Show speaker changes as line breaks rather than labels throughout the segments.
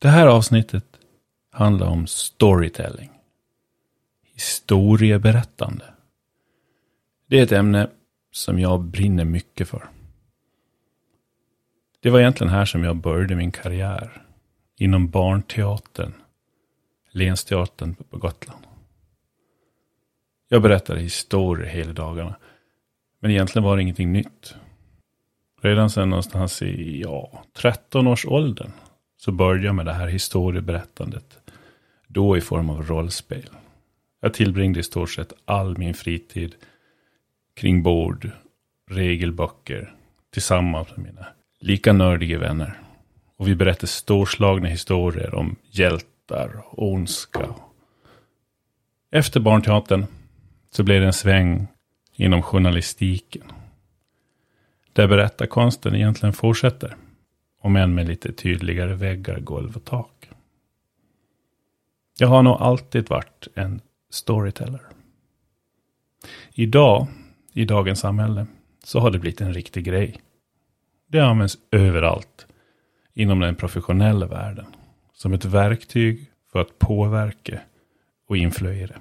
Det här avsnittet handlar om storytelling. Historieberättande. Det är ett ämne som jag brinner mycket för. Det var egentligen här som jag började min karriär. Inom barnteatern. Länsteatern på Gotland. Jag berättade historier hela dagarna. Men egentligen var det ingenting nytt. Redan sedan någonstans i ja, 13-årsåldern så började jag med det här historieberättandet. Då i form av rollspel. Jag tillbringade i stort sett all min fritid kring bord, regelböcker, tillsammans med mina lika nördiga vänner. Och vi berättade storslagna historier om hjältar och ondska. Efter barnteatern så blev det en sväng inom journalistiken. Där berättarkonsten egentligen fortsätter. Om än med lite tydligare väggar, golv och tak. Jag har nog alltid varit en storyteller. Idag, i dagens samhälle, så har det blivit en riktig grej. Det används överallt inom den professionella världen. Som ett verktyg för att påverka och influera.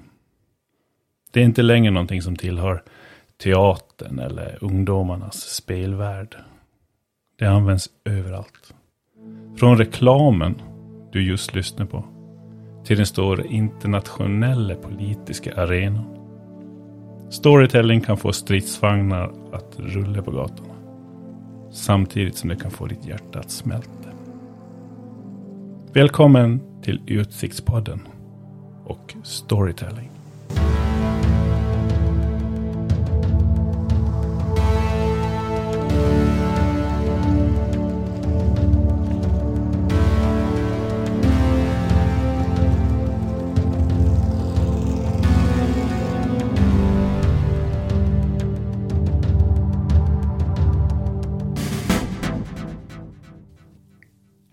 Det är inte längre någonting som tillhör teatern eller ungdomarnas spelvärld. Det används överallt. Från reklamen du just lyssnar på till den stora internationella politiska arenan. Storytelling kan få stridsvagnar att rulla på gatorna. Samtidigt som det kan få ditt hjärta att smälta. Välkommen till Utsiktspodden och Storytelling.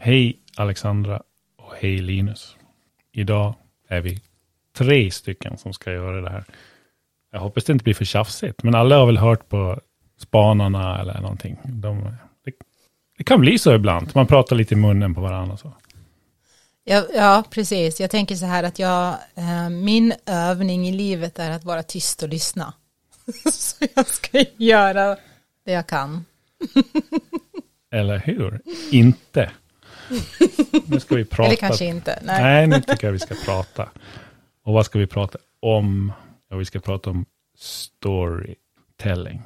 Hej Alexandra och hej Linus. Idag är vi tre stycken som ska göra det här. Jag hoppas det inte blir för tjafsigt, men alla har väl hört på spanarna eller någonting. De, det, det, kan bli så ibland, man pratar lite i munnen på varandra. Så.
Ja, ja, precis. Jag tänker så här att jag, eh, min övning i livet är att vara tyst och lyssna. så jag ska göra det jag kan.
Eller hur? Inte. Nu ska vi prata.
Eller kanske inte.
Nej. Nej, nu tycker jag vi ska prata. Och vad ska vi prata om? Ja, vi ska prata om storytelling.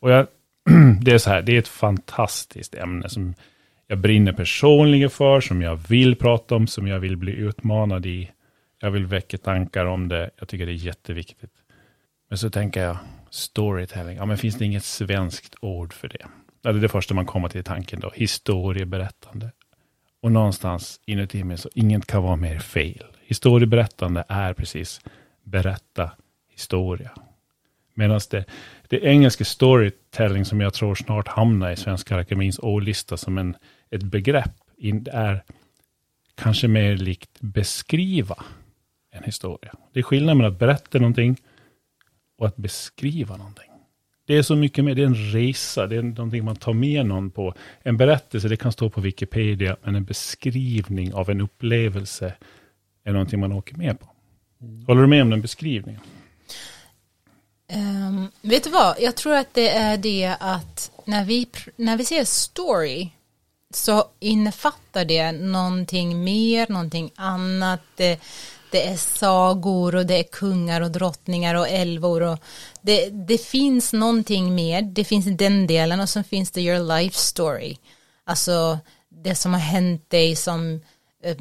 Och jag, det är så här, det är ett fantastiskt ämne som jag brinner personligen för, som jag vill prata om, som jag vill bli utmanad i. Jag vill väcka tankar om det. Jag tycker det är jätteviktigt. Men så tänker jag, storytelling, ja men finns det inget svenskt ord för det? Det är det första man kommer till tanken då, historieberättande. Och någonstans inuti mig så inget kan vara mer fel. Historieberättande är precis berätta historia. Medan det, det engelska storytelling som jag tror snart hamnar i Svenska Akademins ordlista som en, ett begrepp är kanske mer likt beskriva en historia. Det är skillnad mellan att berätta någonting och att beskriva någonting. Det är så mycket mer, det är en resa, det är någonting man tar med någon på. En berättelse, det kan stå på Wikipedia, men en beskrivning av en upplevelse är någonting man åker med på. Mm. Håller du med om den beskrivningen?
Um, vet du vad, jag tror att det är det att när vi, när vi ser story så innefattar det någonting mer, någonting annat. Det, det är sagor och det är kungar och drottningar och älvor och det, det finns någonting mer, det finns den delen och så finns det your life story. Alltså det som har hänt dig som eh,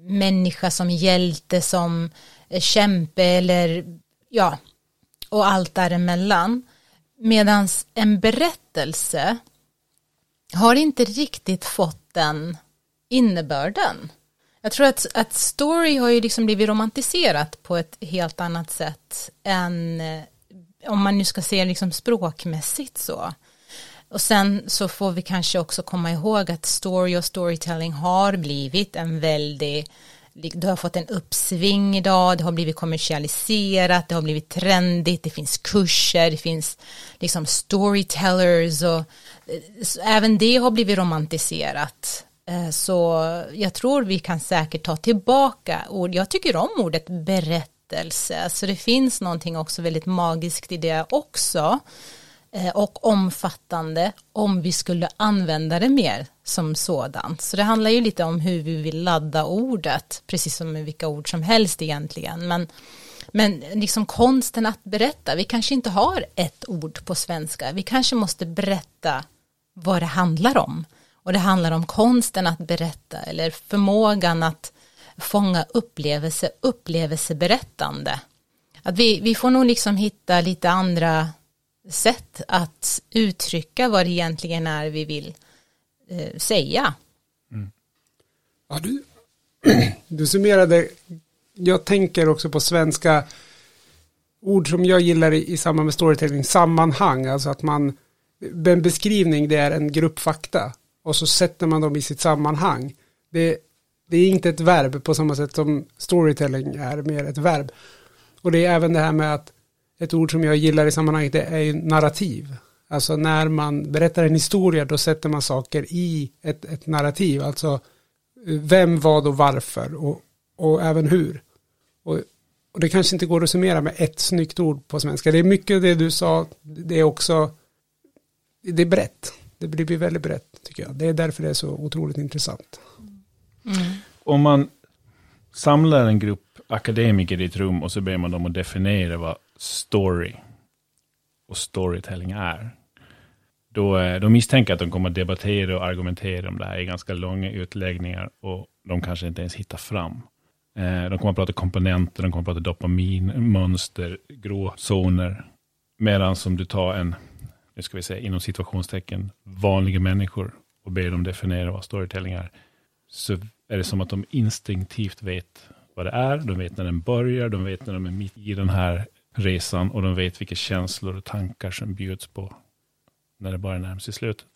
människa, som hjälte, som eh, kämpe eller ja, och allt däremellan. Medan en berättelse har inte riktigt fått den innebörden. Jag tror att, att story har ju liksom blivit romantiserat på ett helt annat sätt än eh, om man nu ska se liksom språkmässigt så. Och sen så får vi kanske också komma ihåg att story och storytelling har blivit en väldigt det har fått en uppsving idag, det har blivit kommersialiserat, det har blivit trendigt, det finns kurser, det finns liksom storytellers och även det har blivit romantiserat eh, så jag tror vi kan säkert ta tillbaka ord. Jag tycker om ordet berätta berättelse. Så det finns någonting också väldigt magiskt i det också. Eh, och omfattande om vi skulle använda det mer som sådant. Så det handlar ju lite om hur vi vill ladda ordet, precis som med vilka ord som helst egentligen. Men, men liksom konsten att berätta, vi kanske inte har ett ord på svenska, vi kanske måste berätta vad det handlar om. Och det handlar om konsten att berätta eller förmågan att fånga upplevelse, upplevelseberättande. Att vi, vi får nog liksom hitta lite andra sätt att uttrycka vad det egentligen är vi vill eh, säga.
Mm. Ja, du, du summerade, jag tänker också på svenska ord som jag gillar i, i samband med storytelling, sammanhang, alltså att man, en beskrivning det är en grupp fakta och så sätter man dem i sitt sammanhang. Det, det är inte ett verb på samma sätt som storytelling är mer ett verb. Och det är även det här med att ett ord som jag gillar i sammanhanget det är narrativ. Alltså när man berättar en historia då sätter man saker i ett, ett narrativ. Alltså vem, vad och varför och, och även hur. Och, och det kanske inte går att summera med ett snyggt ord på svenska. Det är mycket det du sa, det är också, det är brett. Det blir väldigt brett tycker jag. Det är därför det är så otroligt intressant.
Mm. Om man samlar en grupp akademiker i ett rum och så ber man dem att definiera vad story och storytelling är. Då, eh, då misstänker jag att de kommer att debattera och argumentera om det här i ganska långa utläggningar och de kanske inte ens hittar fram. Eh, de kommer att prata komponenter, de kommer att prata dopamin, mönster, gråzoner. Medan som du tar en, nu ska vi säga inom situationstecken, vanliga människor och ber dem definiera vad storytelling är, så är det som att de instinktivt vet vad det är, de vet när den börjar, de vet när de är mitt i den här resan och de vet vilka känslor och tankar som bjuds på när det bara närmar sig slutet.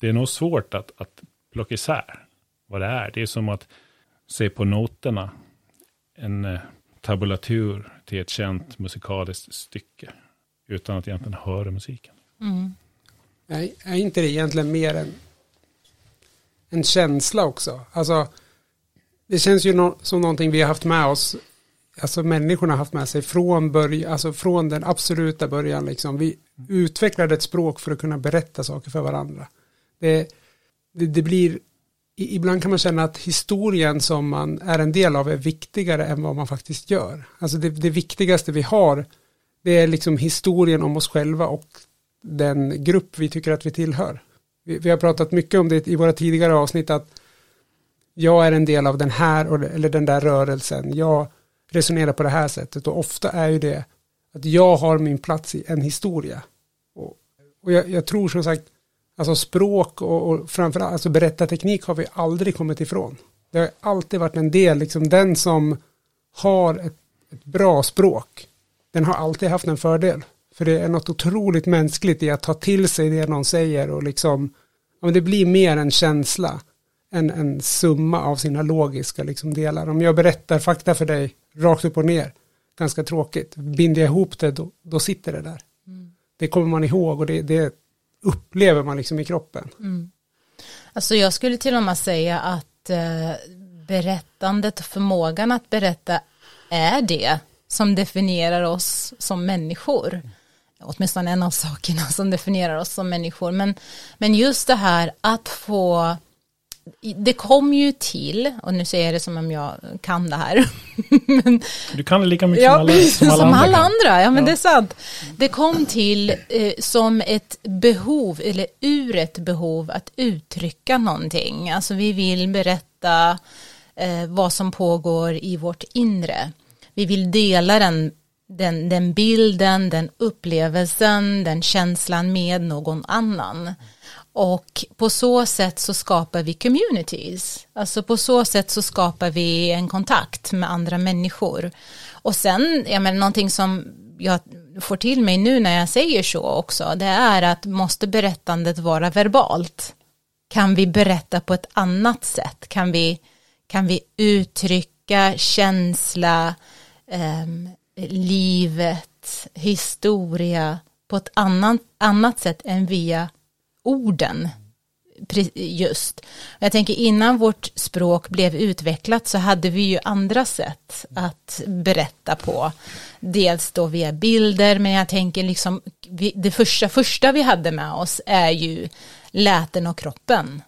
Det är nog svårt att, att plocka isär vad det är. Det är som att se på noterna en eh, tabulatur till ett känt musikaliskt stycke utan att egentligen höra musiken. Mm.
Nej, är inte det egentligen mer än en känsla också? Alltså, det känns ju no som någonting vi har haft med oss alltså människorna haft med sig från, början, alltså från den absoluta början. Liksom. Vi utvecklade ett språk för att kunna berätta saker för varandra. Det, det, det, blir, ibland kan man känna att historien som man är en del av är viktigare än vad man faktiskt gör. Alltså det, det viktigaste vi har, det är liksom historien om oss själva och den grupp vi tycker att vi tillhör. Vi, vi har pratat mycket om det i våra tidigare avsnitt att jag är en del av den här eller den där rörelsen. Jag resonerar på det här sättet och ofta är ju det att jag har min plats i en historia. Och, och jag, jag, tror som sagt, alltså språk och, och framförallt alltså berättarteknik har vi aldrig kommit ifrån. Det har alltid varit en del, liksom den som har ett, ett bra språk, den har alltid haft en fördel. För det är något otroligt mänskligt i att ta till sig det någon säger och liksom, ja, det blir mer en känsla än en summa av sina logiska liksom delar. Om jag berättar fakta för dig rakt upp och ner, ganska tråkigt. Binder jag ihop det, då, då sitter det där. Mm. Det kommer man ihåg och det, det, upplever man liksom i kroppen. Mm.
Alltså jag skulle till och med säga att eh, berättandet och förmågan att berätta är det som definierar oss som människor. Åtminstone en av sakerna som definierar oss som människor. Men, men just det här att få det kom ju till, och nu säger jag det som om jag kan det här.
men, du kan det lika mycket ja, som alla, som alla
som
andra.
Alla andra ja, men ja. det är sant. Det kom till eh, som ett behov, eller ur ett behov att uttrycka någonting. Alltså vi vill berätta eh, vad som pågår i vårt inre. Vi vill dela den, den, den bilden, den upplevelsen, den känslan med någon annan. Och på så sätt så skapar vi communities. Alltså på så sätt så skapar vi en kontakt med andra människor. Och sen, jag menar någonting som jag får till mig nu när jag säger så också, det är att måste berättandet vara verbalt? Kan vi berätta på ett annat sätt? Kan vi, kan vi uttrycka känsla, eh, livet, historia på ett annat, annat sätt än via orden Just. Jag tänker innan vårt språk blev utvecklat så hade vi ju andra sätt att berätta på. Dels då via bilder, men jag tänker liksom det första, första vi hade med oss är ju läten och kroppen.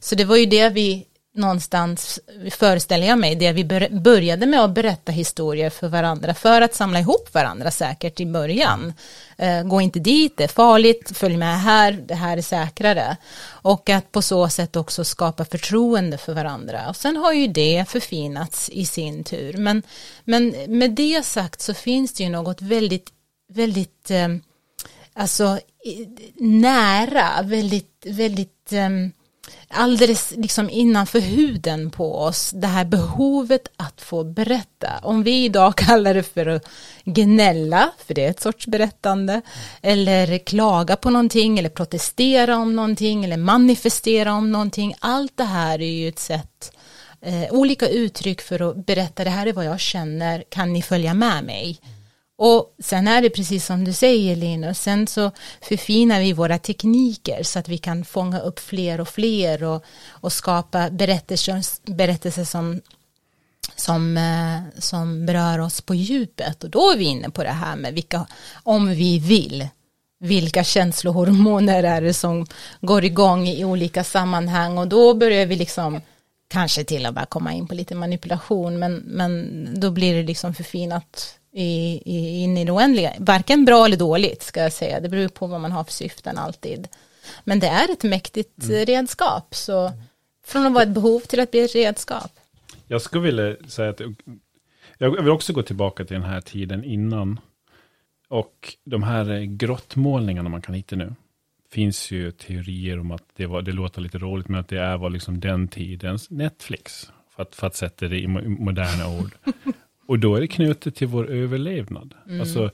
Så det var ju det vi någonstans, föreställer jag mig, det vi började med att berätta historier för varandra för att samla ihop varandra säkert i början. Eh, gå inte dit, det är farligt, följ med här, det här är säkrare. Och att på så sätt också skapa förtroende för varandra. Och sen har ju det förfinats i sin tur. Men, men med det sagt så finns det ju något väldigt, väldigt, eh, alltså nära, väldigt, väldigt eh, alldeles liksom innanför huden på oss, det här behovet att få berätta. Om vi idag kallar det för att gnälla, för det är ett sorts berättande, eller klaga på någonting, eller protestera om någonting, eller manifestera om någonting, allt det här är ju ett sätt, eh, olika uttryck för att berätta, det här är vad jag känner, kan ni följa med mig? Och sen är det precis som du säger Linus, sen så förfinar vi våra tekniker så att vi kan fånga upp fler och fler och, och skapa berättelser, berättelser som, som, eh, som berör oss på djupet. Och då är vi inne på det här med vilka, om vi vill, vilka känslohormoner är det som går igång i olika sammanhang och då börjar vi liksom kanske till och med komma in på lite manipulation men, men då blir det liksom förfinat i, i, in i det oändliga. Varken bra eller dåligt ska jag säga. Det beror på vad man har för syften alltid. Men det är ett mäktigt mm. redskap. Så från att vara ett behov till att bli ett redskap.
Jag skulle vilja säga att jag vill också gå tillbaka till den här tiden innan. Och de här grottmålningarna man kan hitta nu. Finns ju teorier om att det, var, det låter lite roligt, men att det är var liksom den tidens Netflix. För att, för att sätta det i moderna ord. Och då är det knutet till vår överlevnad. Mm. Alltså,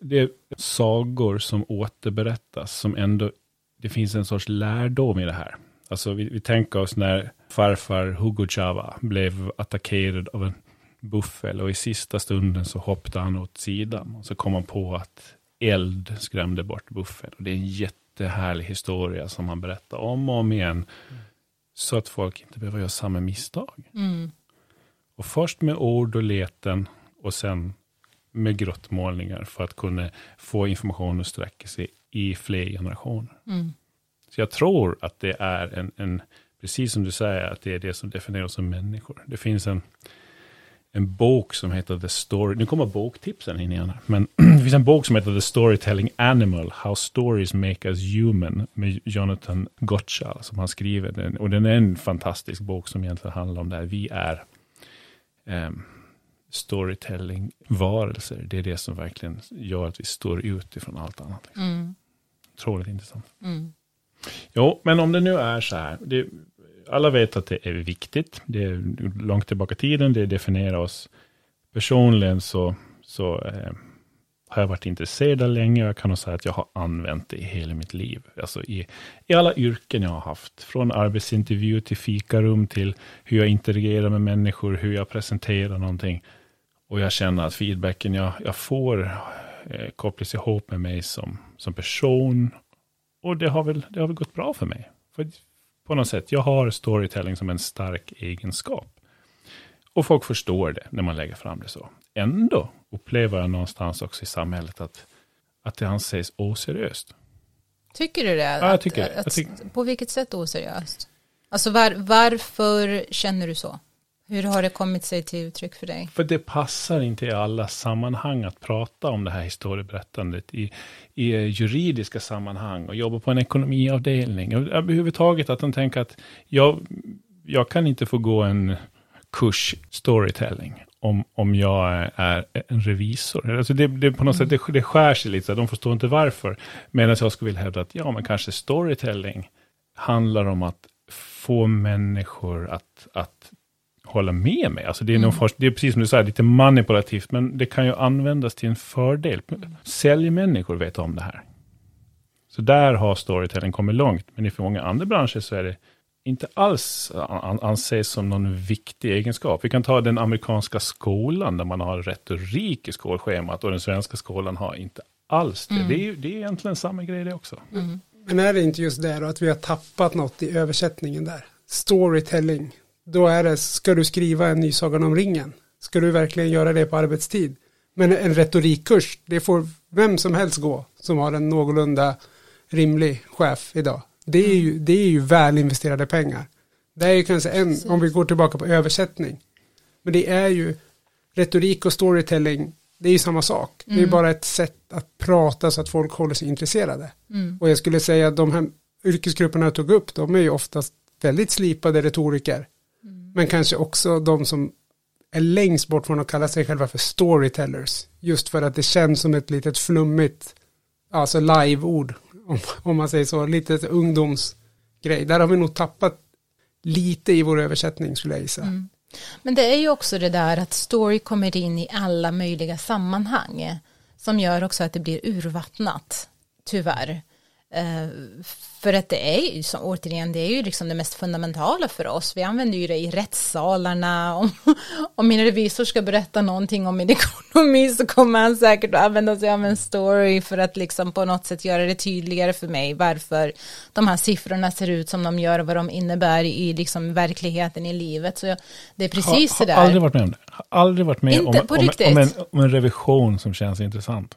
det är sagor som återberättas, som ändå, det finns en sorts lärdom i det här. Alltså vi, vi tänker oss när farfar Hugo Chava blev attackerad av en buffel och i sista stunden så hoppade han åt sidan. Och så kom han på att eld skrämde bort buffel. Och det är en jättehärlig historia som han berättar om och om igen. Mm. Så att folk inte behöver göra samma misstag. Mm. Och först med ord och leten och sen med grottmålningar för att kunna få information och sträcka sig i fler generationer. Mm. Så jag tror att det är en, en, precis som du säger, att det är det som definierar oss som människor. Det finns en, en bok som heter The Story, nu kommer boktipsen in igen, men det finns en bok som heter The Storytelling Animal, How Stories Make Us Human, med Jonathan Gottschall, som han skriver. Och den är en fantastisk bok som egentligen handlar om det här, vi är eh, storytelling-varelser. Det är det som verkligen gör att vi står ut ifrån allt annat. Liksom. Mm. Otroligt intressant. Mm. Jo, men om det nu är så här. Det, alla vet att det är viktigt. Det är långt tillbaka i tiden. Det definierar oss. Personligen så, så eh, har jag varit intresserad av länge. Jag kan nog säga att jag har använt det i hela mitt liv. Alltså i, i alla yrken jag har haft. Från arbetsintervju till fikarum till hur jag interagerar med människor, hur jag presenterar någonting. Och jag känner att feedbacken jag, jag får eh, kopplas ihop med mig som, som person. Och det har, väl, det har väl gått bra för mig. För på något sätt, jag har storytelling som en stark egenskap. Och folk förstår det när man lägger fram det så. Ändå upplever jag någonstans också i samhället att, att det anses oseriöst.
Tycker du det?
Ja, jag tycker det.
Att, tycker... På vilket sätt oseriöst? Alltså var, varför känner du så? Hur har det kommit sig till uttryck för dig?
För det passar inte i alla sammanhang att prata om det här historieberättandet i, i juridiska sammanhang och jobba på en ekonomiavdelning. Och överhuvudtaget att de tänker att jag, jag kan inte få gå en kurs storytelling om, om jag är en revisor. Alltså det, det på något sätt, det, det skär sig lite, de förstår inte varför. Medan jag skulle vilja hävda att ja, men kanske storytelling handlar om att få människor att, att hålla med mig. Alltså det, är mm. först, det är precis som du säger, lite manipulativt, men det kan ju användas till en fördel. Säljmänniskor vet om det här. Så där har storytelling kommit långt, men i för många andra branscher så är det inte alls anses som någon viktig egenskap. Vi kan ta den amerikanska skolan där man har retorik i skolschemat och den svenska skolan har inte alls det. Mm. Det, är, det är egentligen samma grej det också. Mm.
Men är det inte just det då att vi har tappat något i översättningen där? Storytelling. Då är det, ska du skriva en ny Sagan om ringen? Ska du verkligen göra det på arbetstid? Men en retorikkurs, det får vem som helst gå som har en någorlunda rimlig chef idag. Det är ju, det är ju väl investerade pengar. Det är ju kanske en, om vi går tillbaka på översättning. Men det är ju retorik och storytelling, det är ju samma sak. Det är
Mm.
bara ett sätt att prata så att folk håller sig intresserade.
Mm.
Och jag skulle säga att de här yrkesgrupperna jag tog upp, de är ju oftast väldigt slipade retoriker.
Mm.
Men kanske också de som är längst bort från att kalla sig själva för storytellers. Just för att det känns som ett litet flummigt, alltså live-ord, om, om man säger så, lite ungdomsgrej. Där har vi nog tappat lite i vår översättning skulle jag gissa.
Mm. Men det är ju också det där att story kommer in i alla möjliga sammanhang eh, som gör också att det blir urvattnat, tyvärr. Eh, för att det är ju, som, återigen, det är ju liksom det mest fundamentala för oss. Vi använder ju det i rättssalarna. Om, om min revisor ska berätta någonting om min ekonomi så kommer han säkert att använda sig av en story för att liksom på något sätt göra det tydligare för mig varför de här siffrorna ser ut som de gör och vad de innebär i liksom verkligheten i livet. Så jag, det är precis
har,
det
har
där.
aldrig varit med om det. Har aldrig varit med
Inte
om, om, om, en, om en revision som känns intressant.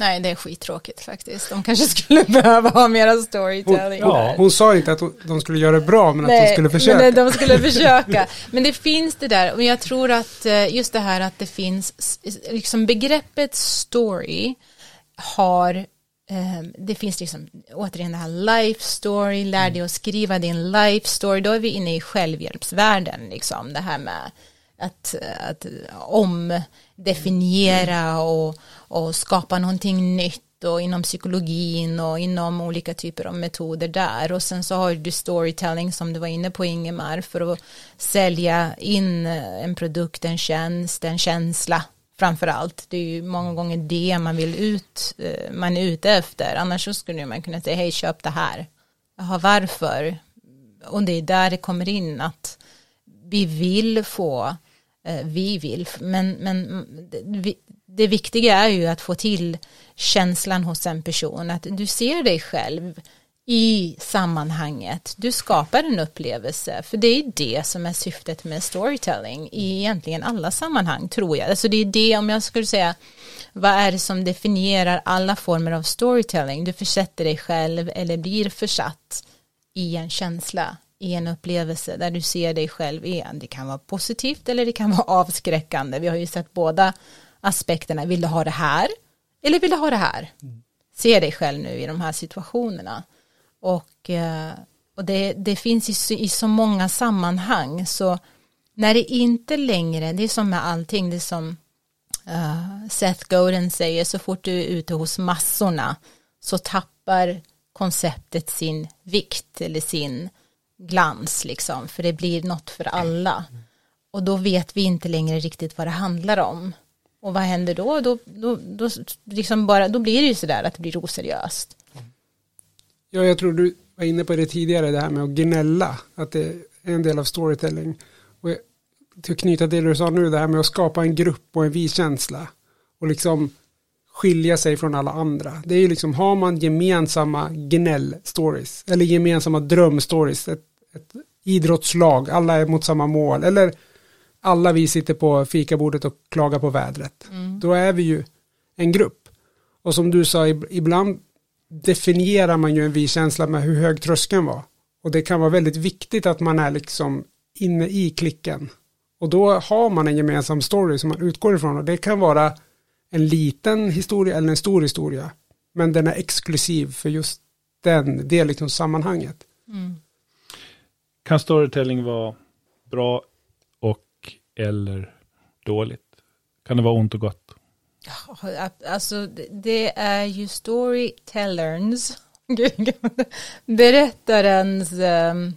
Nej, det är skittråkigt faktiskt. De kanske skulle behöva ha mera storytelling
Ja,
där.
Hon sa inte att de skulle göra det bra, men att de skulle försöka.
Men de skulle försöka. Men det finns det där, och jag tror att eh, just det här att det finns, liksom begreppet story har, eh, det finns liksom, återigen det här life story, lär dig att skriva din life story, då är vi inne i självhjälpsvärlden, liksom, det här med att, att omdefiniera och, och skapa någonting nytt och inom psykologin och inom olika typer av metoder där och sen så har du storytelling som du var inne på Ingemar för att sälja in eh, en produkt, en tjänst, en känsla framför allt. Det är ju många gånger det man vill ut, eh, man är ute efter. Annars så skulle man kunna säga hej köp det här. Jaha varför? Och det är där det kommer in att vi vill få, eh, vi vill, men, men det, viktiga är ju att få till känslan hos en person, att du ser dig själv i sammanhanget, du skapar en upplevelse, för det är det som är syftet med storytelling i egentligen alla sammanhang tror jag. Alltså det är det, om jag skulle säga, vad är det som definierar alla former av storytelling? Du försätter dig själv eller blir försatt i en känsla, i en upplevelse där du ser dig själv igen. Det kan vara positivt eller det kan vara avskräckande. Vi har ju sett båda aspekterna. Vill du ha det här eller vill du ha det här? Se dig själv nu i de här situationerna. Och, eh, och det, det finns i, så- i så många sammanhang så när det inte längre, det är som med allting, det är som uh, Seth Godin säger, så fort du är ute hos massorna så tappar konceptet sin vikt eller sin glans liksom, för det blir något för alla. Och då vet vi inte längre riktigt vad det handlar om. Och vad händer då? Då, då, då, liksom bara, då blir det ju sådär att det blir oseriöst.
Ja, jag tror du var inne på det tidigare, det här med att gnälla, att det är en del av storytelling. Och till att knyta till det du sa nu, det här med att skapa en grupp och en vi-känsla. Och liksom skilja sig från alla andra. Det är ju liksom, har man gemensamma gnäll-stories, eller gemensamma drömstories, ett, ett idrottslag, alla är mot samma mål, eller alla vi sitter på fikabordet och klagar på vädret. Då är vi ju en grupp. Och som du sa, ib- ibland definierar man ju en vi-känsla med hur hög tröskeln var. Och det kan vara väldigt viktigt att man är liksom inne i klicken. Och då har man en gemensam story som man utgår ifrån. Och det kan vara en liten historia eller en stor historia. Men den är exklusiv för just den, det liksom sammanhanget.
Kan storytelling vara bra eller dåligt? Kan det vara ont och gott?
Alltså det- är ju storytellerns, berättarens um,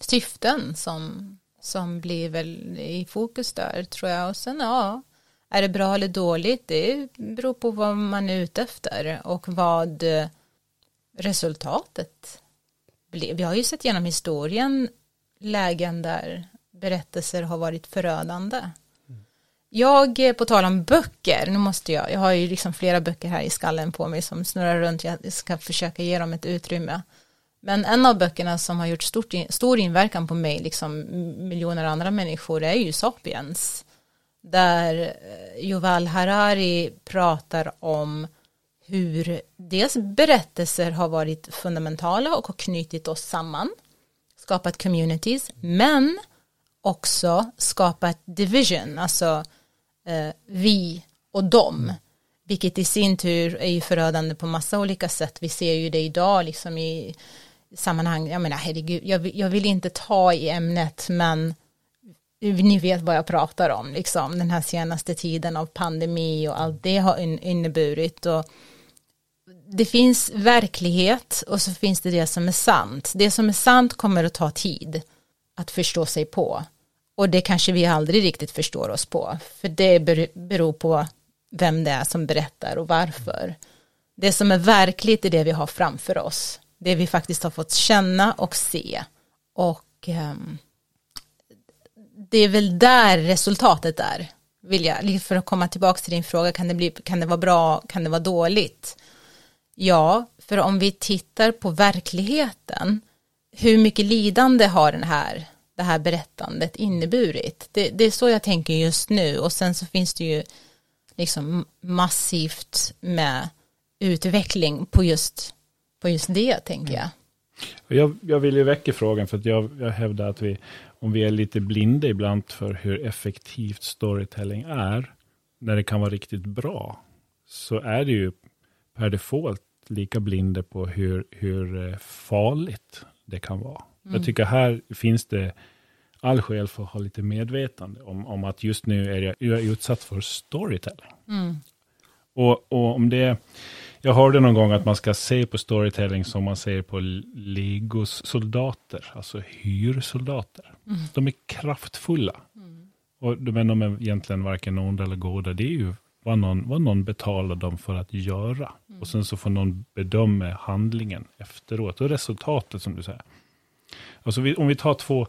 syften som, som blir väl i fokus där tror jag. Och sen ja, är det bra eller dåligt? Det beror på vad man är ute efter och vad eh, resultatet blir. Vi har ju sett genom historien lägen där berättelser har varit förödande. Jag, eh, på tal om böcker, nu måste jag, jag har ju liksom flera böcker här i skallen på mig som snurrar runt, jag ska försöka ge dem ett utrymme. Men en av böckerna som har gjort stort, stor inverkan på mig, liksom miljoner andra människor, är ju Sapiens. Där eh, Yuval Harari pratar om hur dels berättelser har varit fundamentala och har knutit oss samman, skapat communities, men också skapat division, alltså eh, vi och dem, vilket i sin tur är ju förödande på massa olika sätt. Vi ser ju det idag liksom i sammanhang, jag menar herregud, jag, jag vill inte ta i ämnet, men ni vet vad jag pratar om, liksom den här senaste tiden av pandemi och allt det har inneburit och det finns verklighet och så finns det det som är sant. Det som är sant kommer att ta tid att förstå sig på. Och det kanske vi aldrig riktigt förstår oss på. För det beror på vem det är som berättar och varför. Det som är verkligt är det vi har framför oss. Det vi faktiskt har fått känna och se. Och um, det är väl där resultatet är. Vill jag, liksom för att komma tillbaka till din fråga, kan det, bli, kan det vara bra, kan det vara dåligt? Ja, för om vi tittar på verkligheten, hur mycket lidande har den här, det här berättandet inneburit? Det, det är så jag tänker just nu och sen så finns det ju liksom massivt med utveckling på just, på just det, tänker jag.
Jag, jag vill ju väcka frågan för att jag, jag hävdar att vi, om vi är lite blinda ibland för hur effektivt storytelling är, när det kan vara riktigt bra, så är det ju per default lika blinda på hur, hur eh, farligt det kan vara. Mm. Jag tycker här finns det all skäl för att ha lite medvetande om, om att just nu är jag, jag är utsatt för storytelling. Mm. Och, och om det, jag hörde någon gång att man ska se på storytelling som man ser på Legos soldater, alltså hyrsoldater. Mm. De är kraftfulla. Mm. Och men de är egentligen varken onda eller goda. Det är ju vad någon, vad någon betalar dem för att göra. Mm. Och sen så får någon bedöma handlingen efteråt. Och resultatet som du säger. Alltså vi, om vi tar två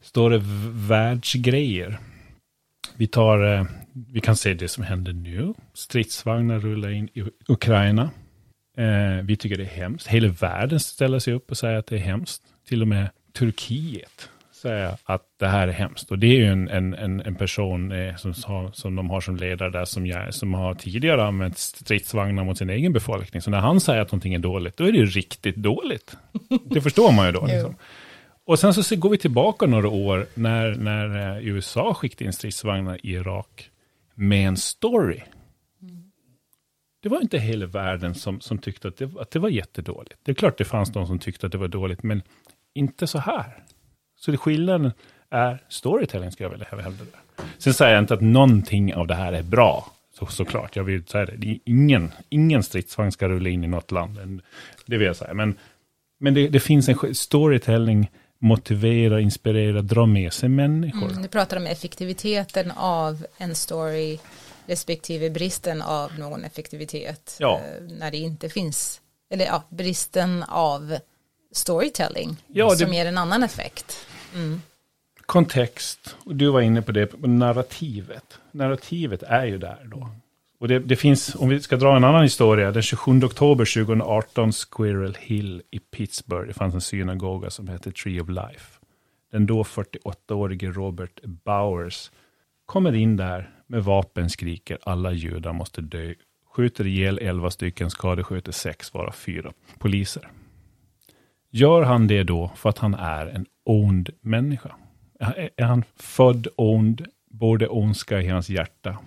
stora världsgrejer. Vi tar, eh, vi kan se det som händer nu. Stridsvagnar rullar in i Ukraina. Eh, vi tycker det är hemskt. Hela världen ställer sig upp och säger att det är hemskt. Till och med Turkiet säga att det här är hemskt. Och det är ju en, en, en, person eh, som, som de har som ledare där, som, jag, som har tidigare använt stridsvagnar mot sin egen befolkning. Så när han säger att någonting är dåligt, då är det ju riktigt dåligt. Det förstår man ju då. Liksom. Och sen så går vi tillbaka några år när, när eh, USA skickade in stridsvagnar i Irak med en story. Det var inte hela världen som, som tyckte att det, att det var jättedåligt. Det är klart det fanns de som tyckte att det var dåligt, men inte så här. Så det skillnaden är storytelling, skulle jag vilja hävda. Sen säger jag inte att någonting av det här är bra, så, såklart. Jag vill säga det. det är ingen, ingen stridsvagn ska rulla in i något land. Det vill jag säga. Men, men det, det finns en storytelling, motivera, inspirera, dra med sig människor. Mm,
du pratar om effektiviteten av en story, respektive bristen av någon effektivitet. Ja. Eh, när det inte finns, eller ja, bristen av storytelling ja, det... som ger en annan effekt. Mm.
Kontext, och du var inne på det, på narrativet. Narrativet är ju där då. Och det, det, finns, om vi ska dra en annan historia, den 27 oktober 2018, Squirrel Hill i Pittsburgh, det fanns en synagoga som hette Tree of Life. Den då 48-årige Robert Bowers kommer in där med vapen, skriker alla judar måste dö, skjuter ihjäl 11 stycken, skadeskjuter 6, varav 4 poliser. Gör han det då för att han är en ond människa? Är han född ond, borde ondska i hans hjärta?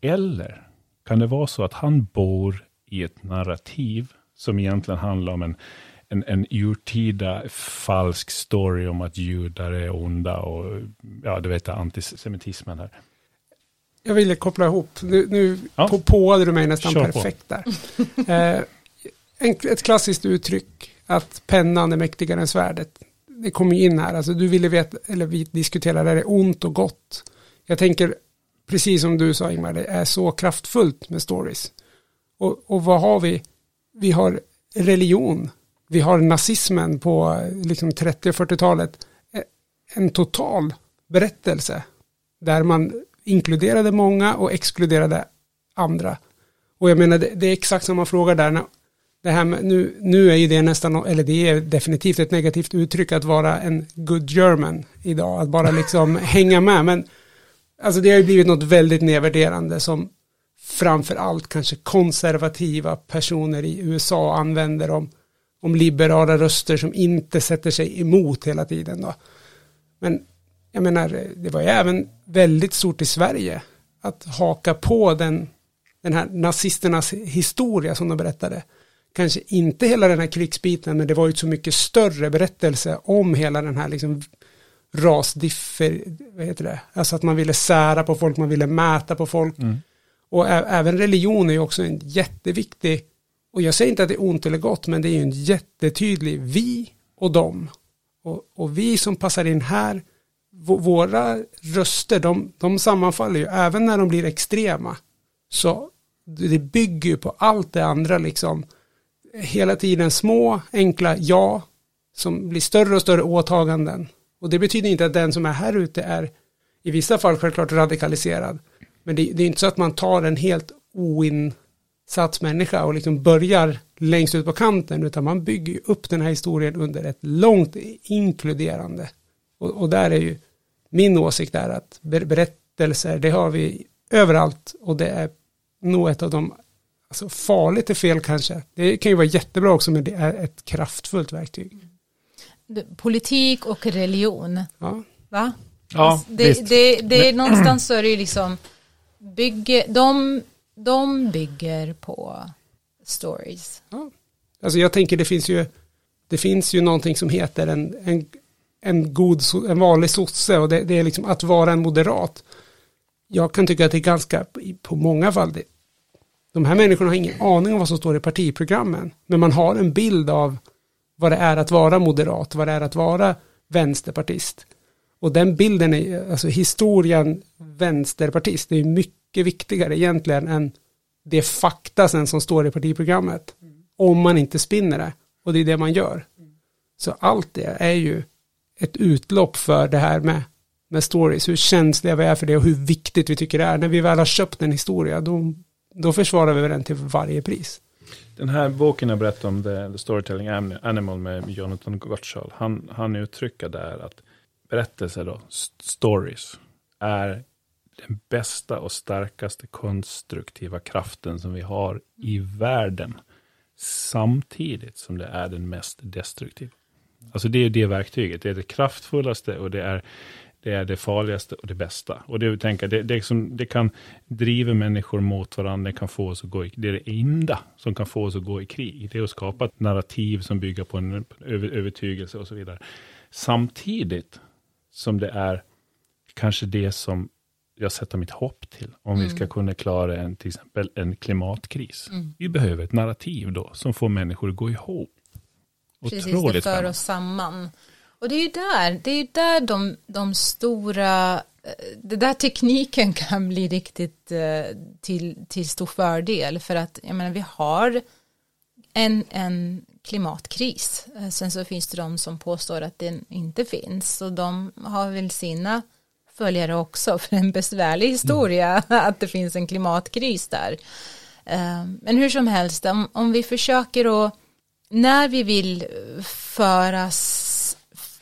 Eller kan det vara så att han bor i ett narrativ som egentligen handlar om en, en, en urtida falsk story om att judar är onda och ja, du vet antisemitismen här.
Jag ville koppla ihop, nu, nu ja. på, påade du mig nästan Kör perfekt på. där. eh, en, ett klassiskt uttryck att pennan är mäktigare än svärdet. Det kommer in här, alltså du ville veta, eller vi diskuterar, är det ont och gott? Jag tänker, precis som du sa Ingmar, det är så kraftfullt med stories. Och, och vad har vi? Vi har religion, vi har nazismen på liksom 30-40-talet. Eh, en total berättelse där man inkluderade många och exkluderade andra. Och jag menar, det, det är exakt samma fråga där. När det här med, nu, nu är ju det nästan, eller det är definitivt ett negativt uttryck att vara en good German idag, att bara liksom hänga med, men alltså det har ju blivit något väldigt nedvärderande som framför allt kanske konservativa personer i USA använder om, om liberala röster som inte sätter sig emot hela tiden då. Men jag menar, det var ju även väldigt stort i Sverige att haka på den, den här nazisternas historia som de berättade. Kanske inte hela den här krigsbiten, men det var ju så mycket större berättelse om hela den här liksom rasdiffer, vad heter det, alltså att man ville sära på folk, man ville mäta på folk. Mm. Och även religion är ju också en jätteviktig, och jag säger inte att det är ont eller gott, men det är ju en jättetydlig vi och dem. Och, och vi som passar in här, våra röster, de, de sammanfaller ju, även när de blir extrema. Så det bygger ju på allt det andra liksom. Hela tiden små, enkla ja, som blir större och större åtaganden. Och det betyder inte att den som är här ute är i vissa fall självklart radikaliserad. Men det, det är inte så att man tar en helt oinsatt människa och liksom börjar längst ut på kanten utan man bygger upp den här historien under ett långt inkluderande. Och, och där är ju min åsikt är att berättelser, det har vi överallt och det är nog ett av de, alltså farligt är fel kanske. Det kan ju vara jättebra också men det är ett kraftfullt verktyg.
Politik och religion.
Ja.
Va?
Ja,
alltså, det, det, det, är någonstans så är det ju liksom bygger, de, de bygger på stories.
Ja. Alltså jag tänker det finns ju det finns ju någonting som heter en, en, en god, en vanlig sosse och det, det, är liksom att vara en moderat. Jag kan tycka att det är ganska, på många fall, det, de här människorna har ingen aning om vad som står i partiprogrammen, men man har en bild av vad det är att vara moderat, vad det är att vara vänsterpartist. Och den bilden är, alltså historien vänsterpartist, det är mycket viktigare egentligen än det fakta sen som står i partiprogrammet. Mm. Om man inte spinner det. Och det är det man gör. Mm. Så allt det är ju ett utlopp för det här med, med stories, hur känsliga vi är för det och hur viktigt vi tycker det är. När vi väl har köpt en historia, då, då försvarar vi den till varje pris.
Den här boken jag berättade om, The, Storytelling Animal med Jonathan Gottschall, han, han uttrycker där att berättelser, då, stories, är den bästa och starkaste konstruktiva kraften som vi har i världen. Samtidigt som det är den mest destruktiva. Alltså det är det verktyget, det är det kraftfullaste och det är det, är det farligaste och det bästa. Och det, tänker, det, det, som, det kan driva människor mot varandra, det kan få oss att gå i, det är det enda som kan få oss att gå i krig. Det är att skapa ett narrativ som bygger på en övertygelse och så vidare. Samtidigt som det är kanske det som jag sätter mitt hopp till. Om mm. vi ska kunna klara en, till exempel en klimatkris. Mm. Vi behöver ett narrativ då som får människor att gå ihop.
Precis, Otroligt det för oss samman. Och det är ju där, det är ju där de, de stora, eh, det där tekniken kan bli riktigt eh, till, till stor fördel. För att, jag menar, vi har en, en klimatkris. Eh, sen så finns det de som påstår att den inte finns. Och de har väl sina följare också för en besvärlig historia mm. att det finns en klimatkris där. Men hur som helst, om, om vi försöker att när vi vill föras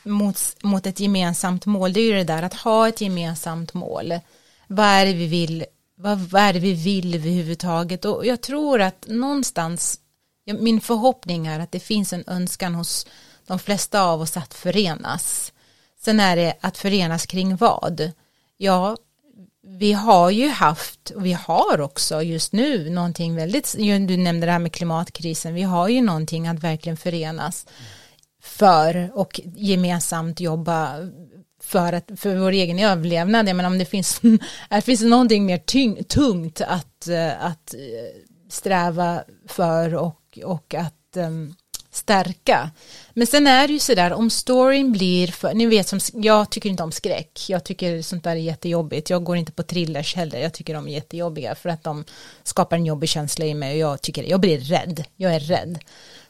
mot, mot ett gemensamt mål, det är ju det där att ha ett gemensamt mål. Vad är det vi vill, vad, vad är det vi vill överhuvudtaget? Och jag tror att någonstans min förhoppning är att det finns en önskan hos de flesta av oss att förenas. Sen är det att förenas kring vad? Ja, vi har ju haft och vi har också just nu någonting väldigt, du nämnde det här med klimatkrisen, vi har ju någonting att verkligen förenas för och gemensamt jobba för, att, för vår egen överlevnad. Jag menar om det finns, här finns någonting mer tyng, tungt att, eh, att eh, sträva för och och, att um, stärka. Men sen är det ju sådär om storyn blir för, ni vet som, jag tycker inte om skräck, jag tycker sånt där är jättejobbigt, jag går inte på thrillers heller, jag tycker de är jättejobbiga för att de skapar en jobbig känsla i mig och jag tycker, jag blir rädd, jag är rädd.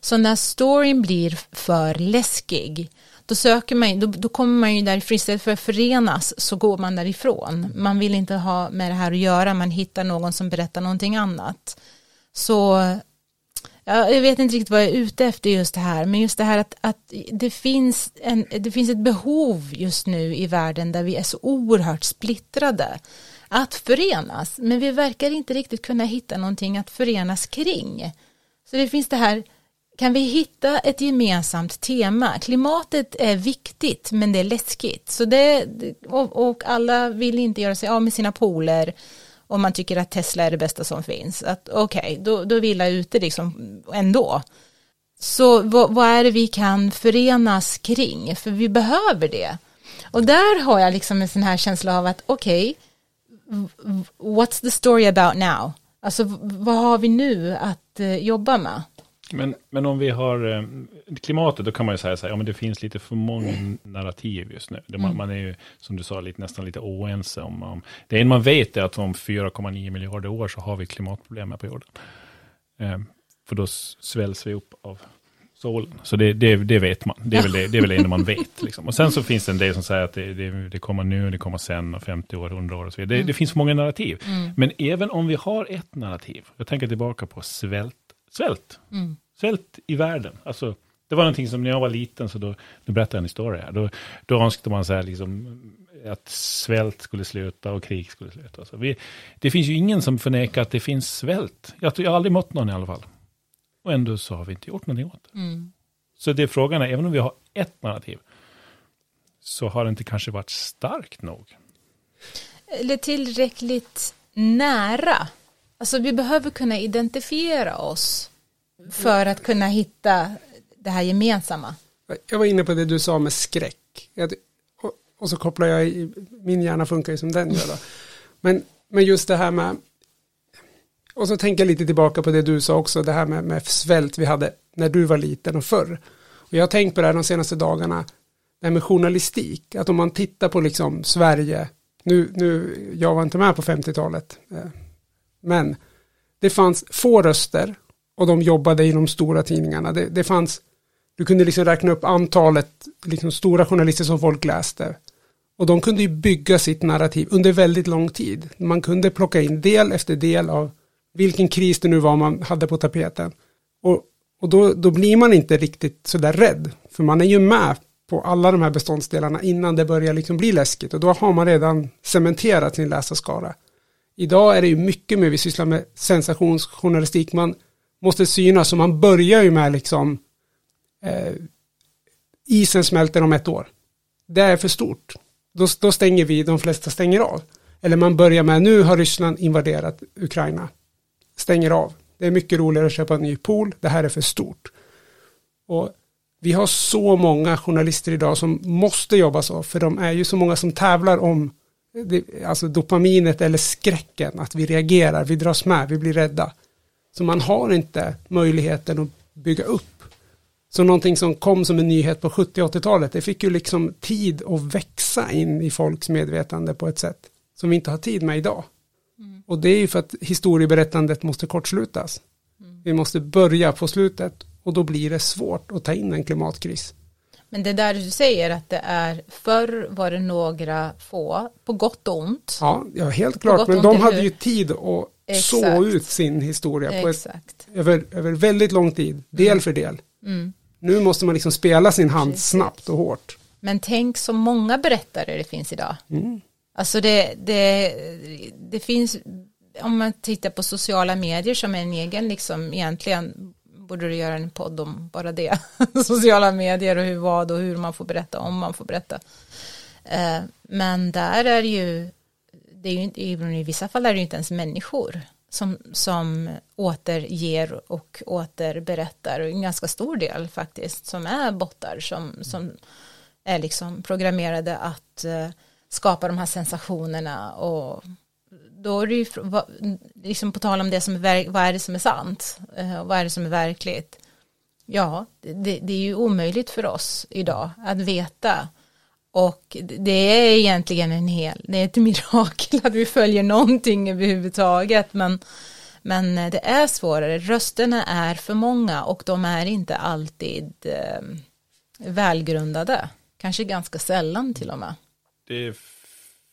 Så när storyn blir för läskig, då söker man, då, då kommer man ju därifrån, istället för att förenas så går man därifrån. Man vill inte ha med det här att göra, man hittar någon som berättar någonting annat. Så Ja, jag vet inte riktigt vad jag är ute efter just det här, men just det här att, att det, finns en, det finns ett behov just nu i världen där vi är så oerhört splittrade att förenas, men vi verkar inte riktigt kunna hitta någonting att förenas kring. Så det finns det här, kan vi hitta ett gemensamt tema? Klimatet är viktigt, men det är läskigt. Så det, och, och alla vill inte göra sig av med sina poler om man tycker att Tesla är det bästa som finns. Att okej, okay, då, då vill jag ute liksom ändå. Så vad, vad, är det vi kan förenas kring? För vi behöver det. Och där har jag liksom en sån här känsla av att okej, okay, what's the story about now? Alltså vad har vi nu att eh, jobba med?
Men, men om vi har eh, klimatet, då kan man ju säga så här, ja men det finns lite för många narrativ just nu. Man, mm. man, är ju, som du sa, lite, nästan lite oense om, om det enda man vet är att om 4,9 miljarder år så har vi klimatproblem här på jorden. Eh, för då svälls vi upp av solen. Så det, det, det vet man. Det är, väl det, det är väl det enda man vet. Liksom. Och sen så finns det en del som säger att det, det, det kommer nu, det kommer sen, 50 år, 100 år och så vidare. Det, mm. det finns många narrativ. Mm. Men även om vi har ett narrativ, jag tänker tillbaka på svält, svält. Mm. Svält i världen. Alltså, det var någonting som när jag var liten, så då, nu berättar jag en historia. Då, då önskade man så här, liksom, att svält skulle sluta och krig skulle sluta. Så vi, det finns ju ingen som förnekar att det finns svält. Jag, jag har aldrig mött någon i alla fall. Och ändå så har vi inte gjort någonting åt det. Mm. Så det är frågan är, även om vi har ett narrativ, så har det inte kanske varit starkt nog.
Eller tillräckligt nära. Alltså vi behöver kunna identifiera oss för att kunna hitta det här gemensamma.
Jag var inne på det du sa med skräck. Och, så kopplar jag, i, min hjärna funkar ju som den gör då. Men, men just det här med, och så tänker jag lite tillbaka på det du sa också, det här med, med svält vi hade när du var liten och förr. Och jag har tänkt på det här de senaste dagarna, det här med journalistik, att om man tittar på liksom Sverige, nu, nu jag var inte med på 50-talet, men det fanns få röster och de jobbade i de stora tidningarna. Det, det fanns, du kunde liksom räkna upp antalet liksom stora journalister som folk läste. Och de kunde ju bygga sitt narrativ under väldigt lång tid. Man kunde plocka in del efter del av vilken kris det nu var man hade på tapeten. Och, och då, då blir man inte riktigt sådär rädd. För man är ju med på alla de här beståndsdelarna innan det börjar liksom bli läskigt. Och då har man redan cementerat sin läsarskara. Idag är det ju mycket mer vi sysslar med sensationsjournalistik. Man måste synas. Så man börjar ju med liksom eh, isen smälter om ett år. Det är för stort. Då, då stänger vi, de flesta stänger av. Eller man börjar med, nu har Ryssland invaderat Ukraina. Stänger av. Det är mycket roligare att köpa en ny pool. Det här är för stort. Och vi har så många journalister idag som måste jobba så. För de är ju så många som tävlar om det, alltså dopaminet eller skräcken. Att vi reagerar, vi dras med, vi blir rädda. Så man har inte möjligheten att bygga upp. Så någonting som kom som en nyhet på 70-80-talet, det fick ju liksom tid att växa in i folks medvetande på ett sätt som vi inte har tid med idag. Mm. Och det är ju för att historieberättandet måste kortslutas. Mm. Vi måste börja på slutet och då blir det svårt att ta in en klimatkris.
Men det där du säger att det är förr var det några få, på gott och ont.
Ja, ja helt klart, men de hade ju tid att så ut sin historia på ett, över, över väldigt lång tid, del mm. för del. Mm. Nu måste man liksom spela sin hand Precis. snabbt och hårt.
Men tänk så många berättare det finns idag. Mm. Alltså det, det, det finns, om man tittar på sociala medier som är en egen, liksom egentligen borde du göra en podd om bara det. sociala medier och hur vad och hur man får berätta, om man får berätta. Eh, men där är ju det är ju inte, i vissa fall är det ju inte ens människor som, som återger och återberättar, och en ganska stor del faktiskt, som är bottar som, som är liksom programmerade att eh, skapa de här sensationerna och då är det ju liksom på tal om det som är, vad är det som är sant eh, och vad är det som är verkligt ja, det, det är ju omöjligt för oss idag att veta och det är egentligen en hel, det är ett mirakel att vi följer någonting överhuvudtaget. Men, men eh, det är svårare, rösterna är för många och de är inte alltid eh, välgrundade. Kanske ganska sällan till och med.
Det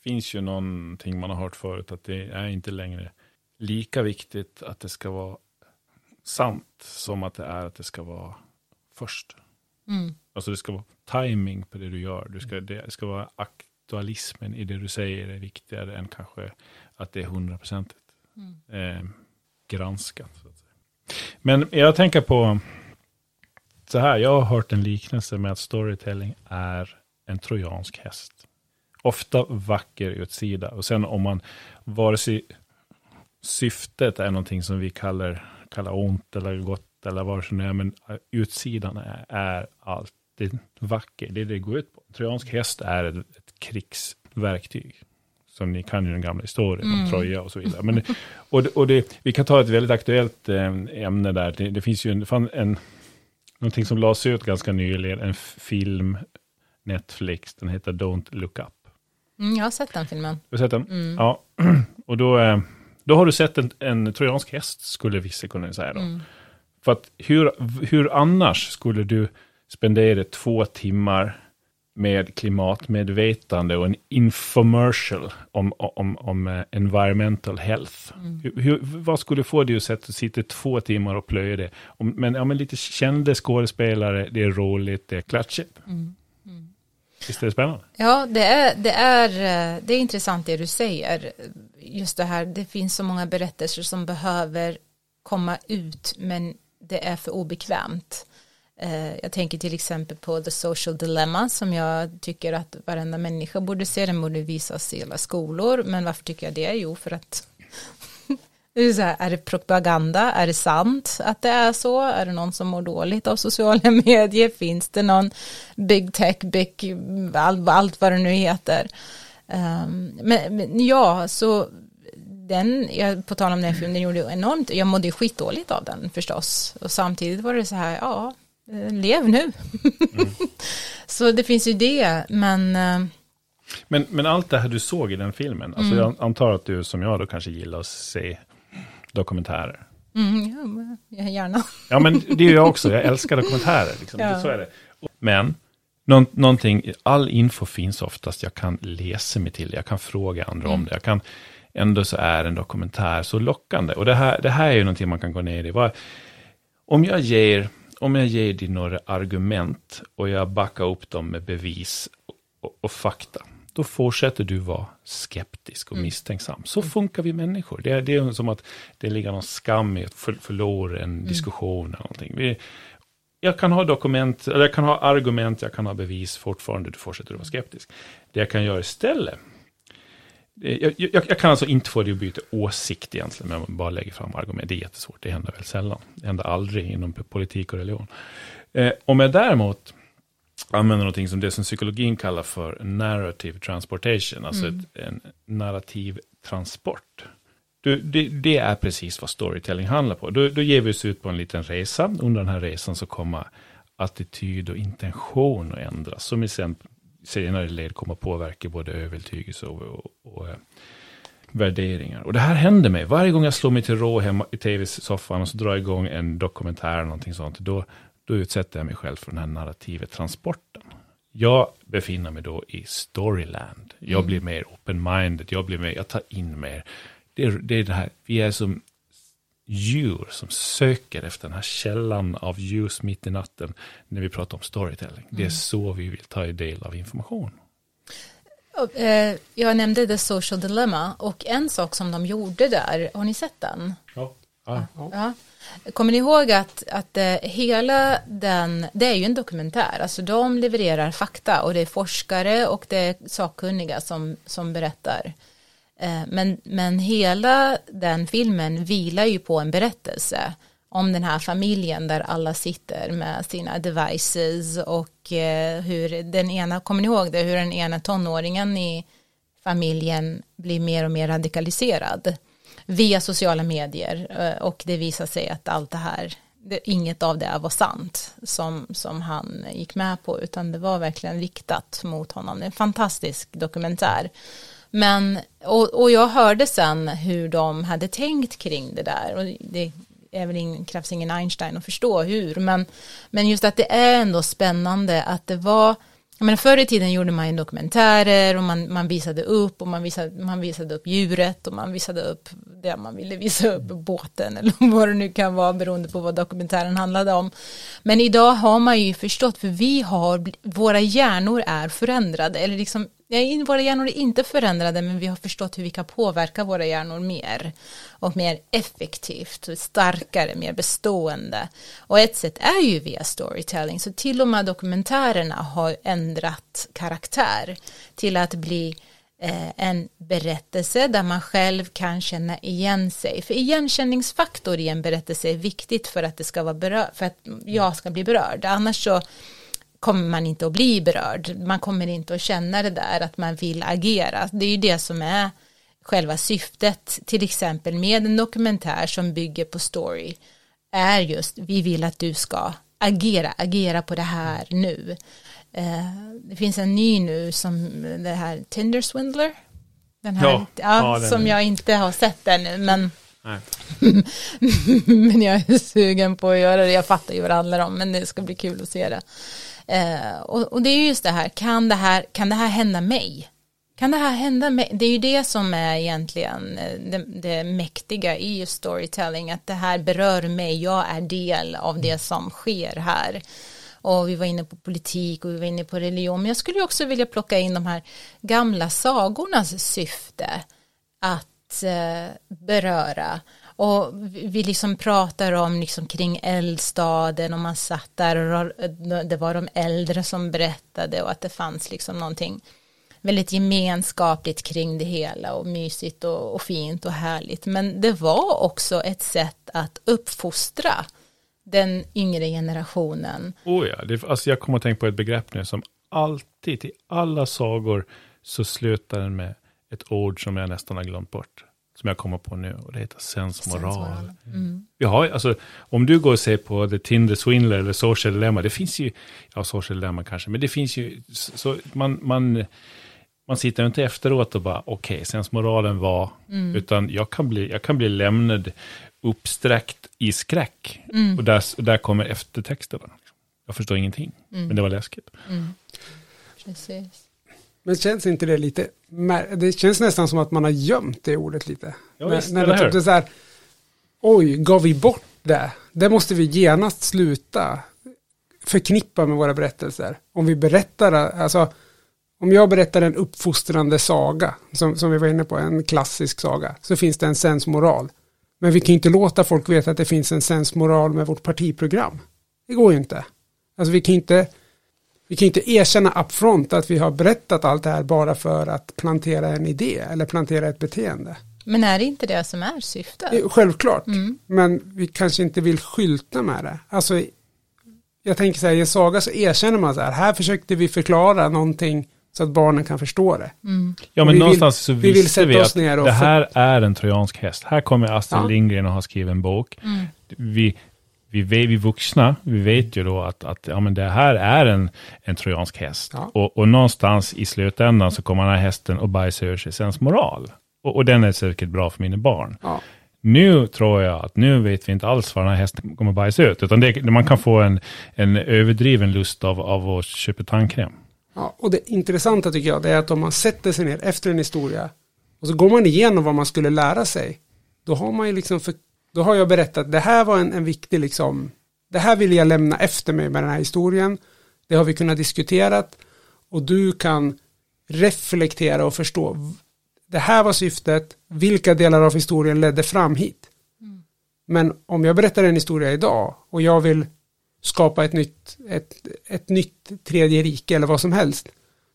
finns ju någonting man har hört förut att det är inte längre lika viktigt att det ska vara sant som att det är att det ska vara först.
Mm.
Alltså det ska vara timing på det du gör. Du ska, det ska vara aktualismen i det du säger är viktigare än kanske att det är hundraprocentigt
Mm.
eh, granskat. Men jag tänker på så här, jag har hört en liknelse med att storytelling är en trojansk häst. Ofta vacker utsida och sen om man, vare sig syftet är någonting som vi kallar, kallar ont eller gott eller vad som är, men utsidan är, är alltid vacker. Det är det det går ut på. Trojansk häst är ett, ett krigsverktyg. Som ni kan ju den gamla historien om
Mm.
Troja och så vidare. Men, och och det, vi kan ta ett väldigt aktuellt eh, ämne där. Det, det finns ju en, en, någonting som lades ut ganska nyligen, en film, Netflix, den heter Don't Look Up.
Mm, jag har sett den filmen.
Har du sett den?
Mm.
Ja, och då, eh, då har du sett en, en trojansk häst, skulle vissa kunna säga då.
Mm.
För att hur, hur annars skulle du spendera två timmar med klimatmedvetande och en infomercial om, om, om eh, environmental health.
Mm.
Hur, hur, vad skulle få dig att sätta, sitta två timmar och plöja det? Om, men, ja, men lite kända skådespelare, det är roligt, det är klatschigt.
Mm.
Visst är det spännande?
Ja, det är, det, är, eh, det är intressant det du säger. Just det här, det finns så många berättelser som behöver komma ut, men det är för obekvämt. Eh, jag tänker till exempel på The Social Dilemma som jag tycker att varenda människa borde se. Den borde visas i alla skolor. Men varför tycker jag det? Jo, för att det är, så här, är det propaganda? Är det sant att det är så? Är det någon som mår dåligt av sociala medier? Finns det någon big tech, big, allt, allt vad det nu heter? Um, men, men ja, så den, jag, på tal om den filmen, den gjorde enormt, jag mådde ju skitdåligt av den förstås. Och samtidigt var det så här, ja, eh, lev nu. så det finns ju det, men eh,
Men, men allt det här du såg i den filmen, alltså
Mm.
jag antar att du som jag då kanske gillar att se dokumentärer.
mm, ja, gärna.
Ja, men det är jag också. Jag älskar dokumentärer. Liksom.
Ja.
Så är det. Men, någon, någonting, all info finns oftast. Jag kan läsa mig till det. Jag kan fråga andra om det. Jag kan, ändå så är en dokumentär så lockande. Och det här, det här är ju någonting man kan gå ner i. Vad, om jag ger, om jag ger dig några argument och jag backar upp dem med bevis och, och fakta. Då fortsätter du vara skeptisk och misstänksam. Så funkar vi människor. Det är, det är som att det ligger någon skam i att för, förlora en diskussion eller någonting. Vi, jag kan ha dokument, eller jag kan ha argument, jag kan ha bevis fortfarande, du fortsätter att vara skeptisk. Det jag kan göra istället, jag, jag, jag kan alltså inte få dig att byta åsikt egentligen, men bara lägger fram argument. Det är jättesvårt, det händer väl sällan. Det händer aldrig inom politik och religion. Eh, om jag däremot använder någonting som det som psykologin kallar för narrative transportation, alltså ett, en narrativ transport. Du, det, det är precis vad storytelling handlar på. Då, då ger vi oss ut på en liten resa. Under den här resan så kommer attityd och intention att ändras. Som i sen, senare led kommer påverka både övertygelse och, och, och eh, värderingar. Och det här händer mig. Varje gång jag slår mig till rå hemma i tv-soffan och så drar jag igång en dokumentär eller någonting sånt. Då, då utsätter jag mig själv för den här narrativa transporten. Jag befinner mig då i storyland. Jag blir mer open-minded. Jag blir mer, jag tar in mer. Det är, det är det här, vi är som djur som söker efter den här källan av ljus mitt i natten när vi pratar om storytelling. Det är så vi vill ta del av information.
Eh, Jag nämnde The Social Dilemma och en sak som de gjorde där, har ni sett den?
Ja. Ja.
Ja. Kommer ni ihåg att, att eh, hela den, det är ju en dokumentär, alltså de levererar fakta och det är forskare och det är sakkunniga som, som berättar. Eh, men, men hela den filmen vilar ju på en berättelse om den här familjen där alla sitter med sina devices och eh, hur den ena, kommer ni ihåg det, hur den ena tonåringen i familjen blir mer och mer radikaliserad via sociala medier eh, och det visar sig att allt det här det, inget av det var sant som, som han gick med på utan det var verkligen riktat mot honom. Det är en fantastisk dokumentär. Men, och, och jag hörde sen hur de hade tänkt kring det där och det är väl ingen, krävs ingen Einstein att förstå hur men, men just att det är ändå spännande att det var jag menar, förr i tiden gjorde man ju dokumentärer och man, man visade upp och man visade, man visade upp djuret och man visade upp det man ville visa upp, båten eller vad det nu kan vara beroende på vad dokumentären handlade om. Men idag har man ju förstått, för vi har, våra hjärnor är förändrade, eller liksom Nej, våra hjärnor är inte förändrade men vi har förstått hur vi kan påverka våra hjärnor mer och mer effektivt, starkare, mer bestående. Och ett sätt är ju via storytelling, så till och med dokumentärerna har ändrat karaktär till att bli eh, en berättelse där man själv kan känna igen sig. För igenkänningsfaktor i en berättelse är viktigt för att det ska vara berör, för att jag ska bli berörd. Annars så kommer man inte att bli berörd. Man kommer inte att känna det där att man vill agera. Det är ju det som är själva syftet, till exempel med en dokumentär som bygger på story, är just vi vill att du ska agera, agera på det här nu. Eh, det finns en ny nu som det här Tinder Swindler. Den här, ja, ja, ja som jag inte har sett ännu, men men jag är sugen på att göra det. Jag fattar ju vad det handlar om, men det ska bli kul att se det. Eh, och, och, det är just det här, kan det här, kan det här hända mig? Kan det här hända mig? Det är ju det som är egentligen eh, det, det mäktiga i storytelling, att det här berör mig, jag är del av det som sker här. Och vi var inne på politik och vi var inne på religion, men jag skulle också vilja plocka in de här gamla sagornas syfte att eh, beröra och vi liksom pratar om liksom kring eldstaden och man satt där och det var de äldre som berättade och att det fanns liksom någonting väldigt gemenskapligt kring det hela och mysigt och, och fint och härligt. Men det var också ett sätt att uppfostra den yngre generationen.
Oh ja, det, alltså jag kommer att tänka på ett begrepp nu som alltid i alla sagor så slutar den med ett ord som jag nästan har glömt bort som jag kommer på nu och det heter sensmoral. sensmoral. Mm. Vi har, alltså, om du går och ser på The Tinder Swindler eller Social Dilemma, det finns ju, ja Social Dilemma kanske, men det finns ju, så man, man, man sitter inte efteråt och bara, okej, okay, sensmoralen var, mm. utan jag kan, bli, jag kan bli lämnad uppsträckt i skräck. Mm. Och där, där kommer eftertexterna. Jag förstår ingenting, mm. men det var läskigt. Mm.
Precis. Men känns inte det lite, det känns nästan som att man har gömt det ordet lite.
Ja, visst,
när, när det, det så här, oj, gav vi bort det? Det måste vi genast sluta förknippa med våra berättelser. Om vi berättar, alltså om jag berättar en uppfostrande saga, som, som vi var inne på, en klassisk saga, så finns det en sensmoral. Men vi kan inte låta folk veta att det finns en sensmoral med vårt partiprogram. Det går ju inte. Alltså vi kan inte vi kan inte erkänna upfront att vi har berättat allt det här bara för att plantera en idé eller plantera ett beteende.
Men är det inte det som är syftet?
Självklart, mm. men vi kanske inte vill skylta med det. Alltså, jag tänker så här, i en saga så erkänner man så här, här försökte vi förklara någonting så att barnen kan förstå det.
Mm. Ja, men vi någonstans vill, så visste vi, vi att det här är en trojansk häst. Här kommer Astrid ja. Lindgren och har skrivit en bok. Mm. Vi, vi, vi vuxna, vi vet ju då att, att ja, men det här är en, en trojansk häst. Ja. Och, och någonstans i slutändan så kommer den här hästen att bajsa ur sig sensmoral. Och, och den är säkert bra för mina barn. Ja. Nu tror jag att nu vet vi inte alls vad den här hästen kommer bajsa ut, utan det, man kan få en, en överdriven lust av, av att köpa tandkräm.
Ja, och det intressanta tycker jag, det är att om man sätter sig ner efter en historia och så går man igenom vad man skulle lära sig, då har man ju liksom för, då har jag berättat, det här var en, en viktig liksom, det här vill jag lämna efter mig med den här historien. Det har vi kunnat diskutera och du kan reflektera och förstå. Det här var syftet, vilka delar av historien ledde fram hit. Mm. Men om jag berättar en historia idag och jag vill skapa ett nytt, ett, ett nytt tredje rike eller vad som helst.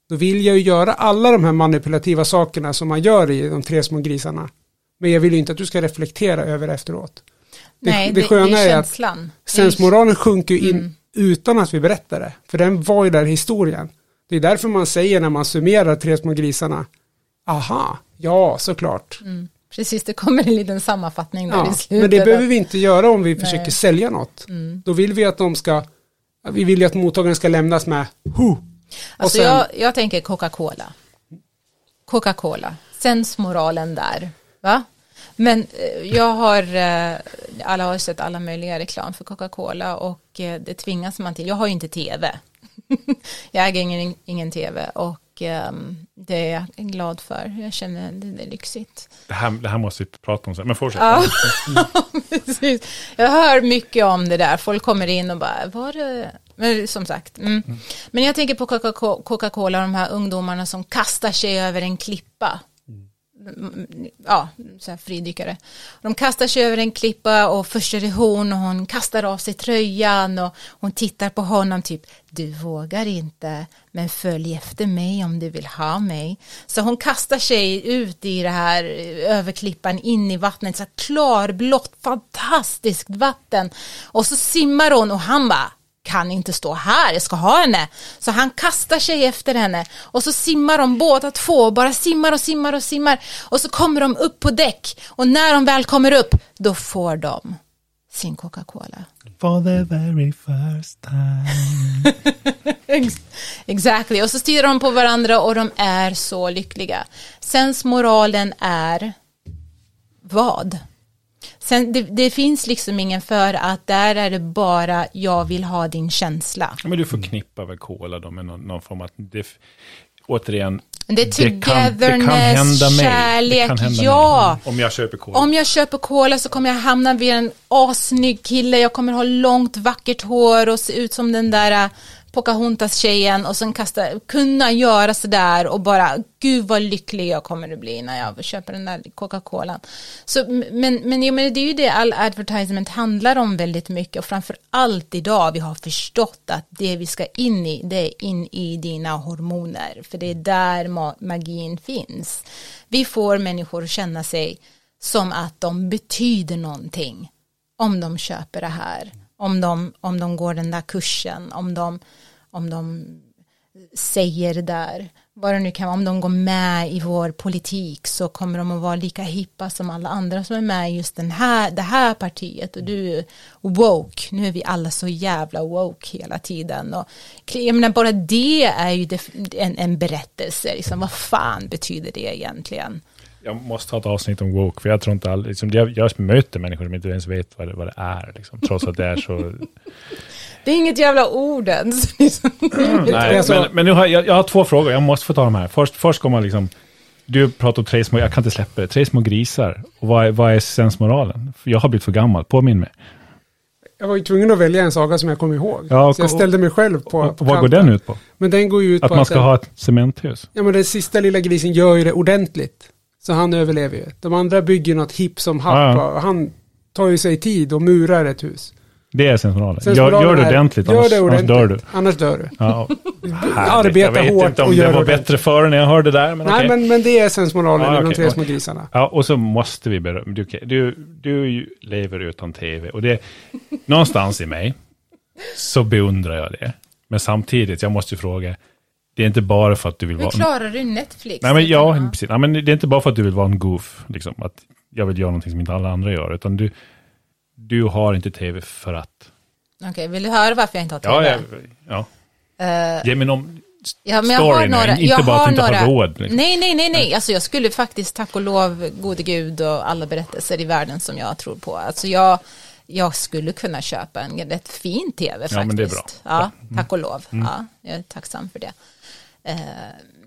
Då vill jag ju göra alla de här manipulativa sakerna som man gör i de tre små grisarna. Men jag vill ju inte att du ska reflektera över det efteråt.
Nej, det, det, sköna det är, är att
sensmoralen sjunker in mm. utan att vi berättar det. För den var ju där historien. Det är därför man säger när man summerar tre små grisarna. Aha, ja såklart. Mm.
Precis, det kommer en liten sammanfattning där ja, i slutet.
Men det behöver vi inte göra om vi Nej. försöker sälja något. Mm. Då vill vi att de ska, vi vill ju att mottagaren ska lämnas med hu.
Alltså sen, jag, jag tänker Coca-Cola. Coca-Cola, sensmoralen där. Va? Men eh, jag har, eh, alla har sett alla möjliga reklam för Coca-Cola och eh, det tvingas man till. Jag har ju inte tv. jag äger ingen, ingen tv och ehm, det är jag glad för. Jag känner det, är lyxigt.
Det här, det här måste vi prata om sen, men fortsätt.
Ja, precis. Jag hör mycket om det där. Folk kommer in och bara, var det... Men som sagt. Mm. Men jag tänker på Coca- Coca-Cola, de här ungdomarna som kastar sig över en klippa. Ja, så här fridykare. De kastar sig över en klippa och först är det hon och hon kastar av sig tröjan och hon tittar på honom typ du vågar inte men följ efter mig om du vill ha mig. Så hon kastar sig ut i det här eh, överklippan in i vattnet så klarblått fantastiskt vatten och så simmar hon och han bara kan inte stå här, jag ska ha henne. Så han kastar sig efter henne och så simmar de båda två, bara simmar och simmar och simmar och så kommer de upp på däck och när de väl kommer upp då får de sin Coca-Cola.
For the very first time.
Ex- Exactly, och så stirrar de på varandra och de är så lyckliga. Sensmoralen är vad? Sen, det, det finns liksom ingen för att där är det bara jag vill ha din känsla.
Men du förknippar väl cola då med någon, någon form av... Det, återigen,
Det är
det kan, det kan
togetherness,
hända mig.
kärlek,
kan hända
ja.
Mig. Om jag köper cola.
Om jag köper cola så kommer jag hamna vid en assnygg kille, jag kommer ha långt vackert hår och se ut som den där Pocahontas-tjejen och sen kasta, kunna göra sådär och bara gud vad lycklig jag kommer att bli när jag köper den där Coca-Colan. Så, men, men, jag menar, det är ju det all advertisement handlar om väldigt mycket och framför allt idag vi har förstått att det vi ska in i det är in i dina hormoner för det är där magin finns. Vi får människor att känna sig som att de betyder någonting om de köper det här, om de, om de går den där kursen, om de, om de säger det där, vad det nu kan vara, om de går med i vår politik så kommer de att vara lika hippa som alla andra som är med i just den här, det här partiet. Och du är woke, nu är vi alla så jävla woke hela tiden. Och jag menar bara det är ju en, en berättelse, liksom, vad fan betyder det egentligen?
Jag måste ha ett avsnitt om woke, för jag tror inte all, liksom, jag, jag möter människor som inte ens vet vad det, vad det är, liksom, trots att det är så...
Det är inget jävla ord ens. liksom.
Nej, men, men nu har jag, jag har två frågor, jag måste få ta de här. Först, först kommer man liksom, du pratar om tre små, jag kan inte släppa det, tre små grisar. Och vad är, vad är sensmoralen? Jag har blivit för gammal, påminn mig.
Jag var ju tvungen att välja en saga som jag kom ihåg.
Ja,
så jag
och-
ställde mig själv på,
Och,
på
vad går den ut på?
Men den går ju ut
Att
på
man
att
ska
den,
ha ett cementhus?
ja, men den sista lilla grisen gör ju det ordentligt. Så han överlever ju. De andra bygger något hipp som happ
Ja, ja.
och han tar ju sig tid och murar ett hus.
Det är sensmoralen.
Sen
Gör, gör det ordentligt,
gör
annars,
det ordentligt,
annars dör du.
Annars dör du.
Ja,
Arbeta
jag vet
hårt
inte om
och
det
gör
var
ordentligt.
bättre före när jag hörde det där, men
Nej,
okej.
men, men det är sensmoralen
Ja,
i de tre små grisarna.
Ja, och så måste vi berömma, du, du, du lever utan tv och det, någonstans i mig så beundrar jag det. Men samtidigt, jag måste ju fråga, det är inte bara för att du vill
Hur
vara...
klarar du Netflix?
Nej, men ja, precis. Nej, men det är inte bara för att du vill vara en goof, liksom, att jag vill göra någonting som inte alla andra gör, utan du, du har inte tv för att...
Okej, vill du höra varför jag inte har
Ja,
TV?
ja, ja.
Eh,
Ge mig någon
ja, men jag har några,
inte
jag
bara att
har
du inte
några,
har råd. Liksom.
Nej, nej, nej, nej. Alltså jag skulle faktiskt, tack och lov, gode gud och alla berättelser i världen som jag tror på. Alltså jag, jag skulle kunna köpa en rätt fin tv faktiskt.
Ja, men det är bra. Mm.
Ja, tack och lov. Ja, jag är tacksam för det. Eh,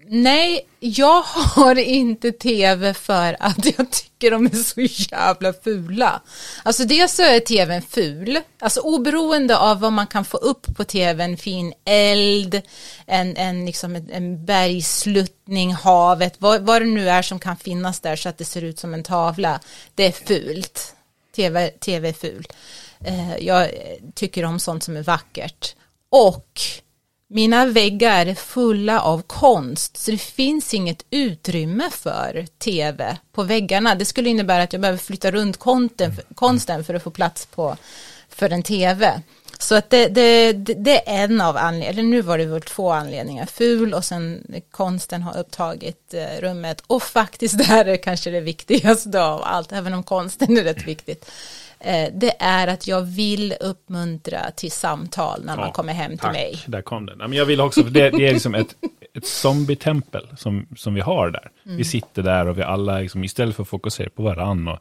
nej, jag har inte tv för att jag tycker de är så jävla fula. Alltså dels så är tvn ful, alltså oberoende av vad man kan få upp på tvn, fin eld, en, en, liksom en, en bergsluttning, havet, vad, vad det nu är som kan finnas där så att det ser ut som en tavla, det är fult. TV, TV är fult. Eh, jag tycker om sånt som är vackert. Och mina väggar är fulla av konst, så det finns inget utrymme för tv på väggarna. Det skulle innebära att jag behöver flytta runt konten, konsten för att få plats på för en tv. Så att det, det, det, det är en av anledningarna, nu var det väl två anledningar, ful och sen konsten har upptagit eh, rummet. Och faktiskt det här är kanske det viktigaste av allt, även om konsten är rätt viktigt. Eh, det är att jag vill uppmuntra till samtal när man
Ja,
kommer hem till
Tack,
mig.
där kom den. Men jag vill också, för det, det är liksom ett, ett zombie-tempel som, som vi har där.
Mm.
Vi sitter där och vi alla, liksom, istället för att fokusera på varann och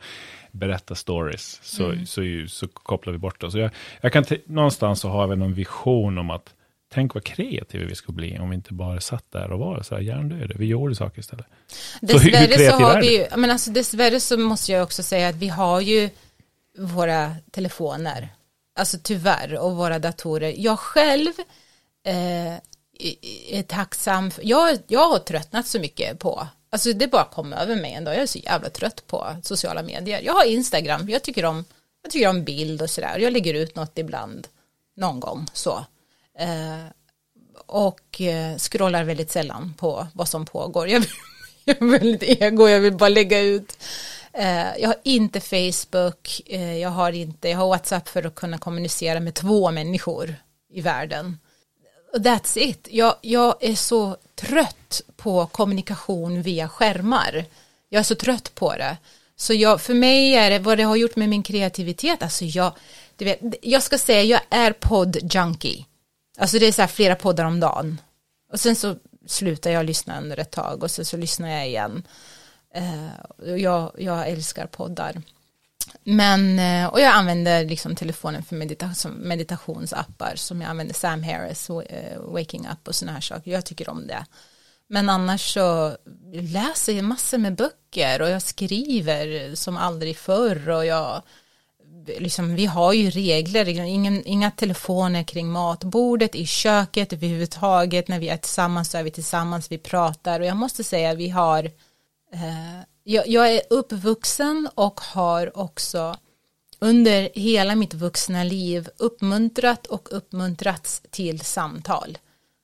berätta stories, så,
Mm.
så, ju- så kopplar vi bort oss. Så jag, jag kan någonstans så har vi någon vision om att tänk vad kreativa vi skulle bli om vi inte bara satt där och var så här hjärndöda. Vi gjorde saker istället.
Dessvärre så, så har vi ju, men alltså dessvärre så måste jag också säga att vi har ju våra telefoner, alltså tyvärr, och våra datorer. Jag själv eh, är tacksam, för, jag, jag har tröttnat så mycket på, alltså det bara kom över mig en dag, jag är så jävla trött på sociala medier. Jag har Instagram, jag tycker om, jag tycker om bild och sådär, jag lägger ut något ibland, någon gång så. Eh, och eh, scrollar väldigt sällan på vad som pågår. Jag, jag är väldigt ego, jag vill bara lägga ut. Eh, jag har inte Facebook, eh, jag har inte, jag har WhatsApp för att kunna kommunicera med två människor i världen. That's it. Jag, jag är så trött på kommunikation via skärmar. Jag är så trött på det. Så jag, för mig är det vad det har gjort med min kreativitet. Alltså jag, du vet, jag ska säga jag är podd-junkie. Alltså det är så här flera poddar om dagen. Och sen så slutar jag lyssna under ett tag och sen så lyssnar jag igen. Eh, jag, jag älskar poddar. Men, eh, och jag använder liksom telefonen för medita meditationsappar som jag använder Sam Harris, eh, Waking Up och sådana här saker. Jag tycker om det. Men annars så läser jag massor med böcker och jag skriver som aldrig förr och jag liksom, vi har ju regler, ingen, inga telefoner kring matbordet, i köket överhuvudtaget, när vi är tillsammans så är vi tillsammans, vi pratar och jag måste säga vi har, eh, Eh, jag, jag är uppvuxen och har också under hela mitt vuxna liv uppmuntrat och uppmuntrats till samtal.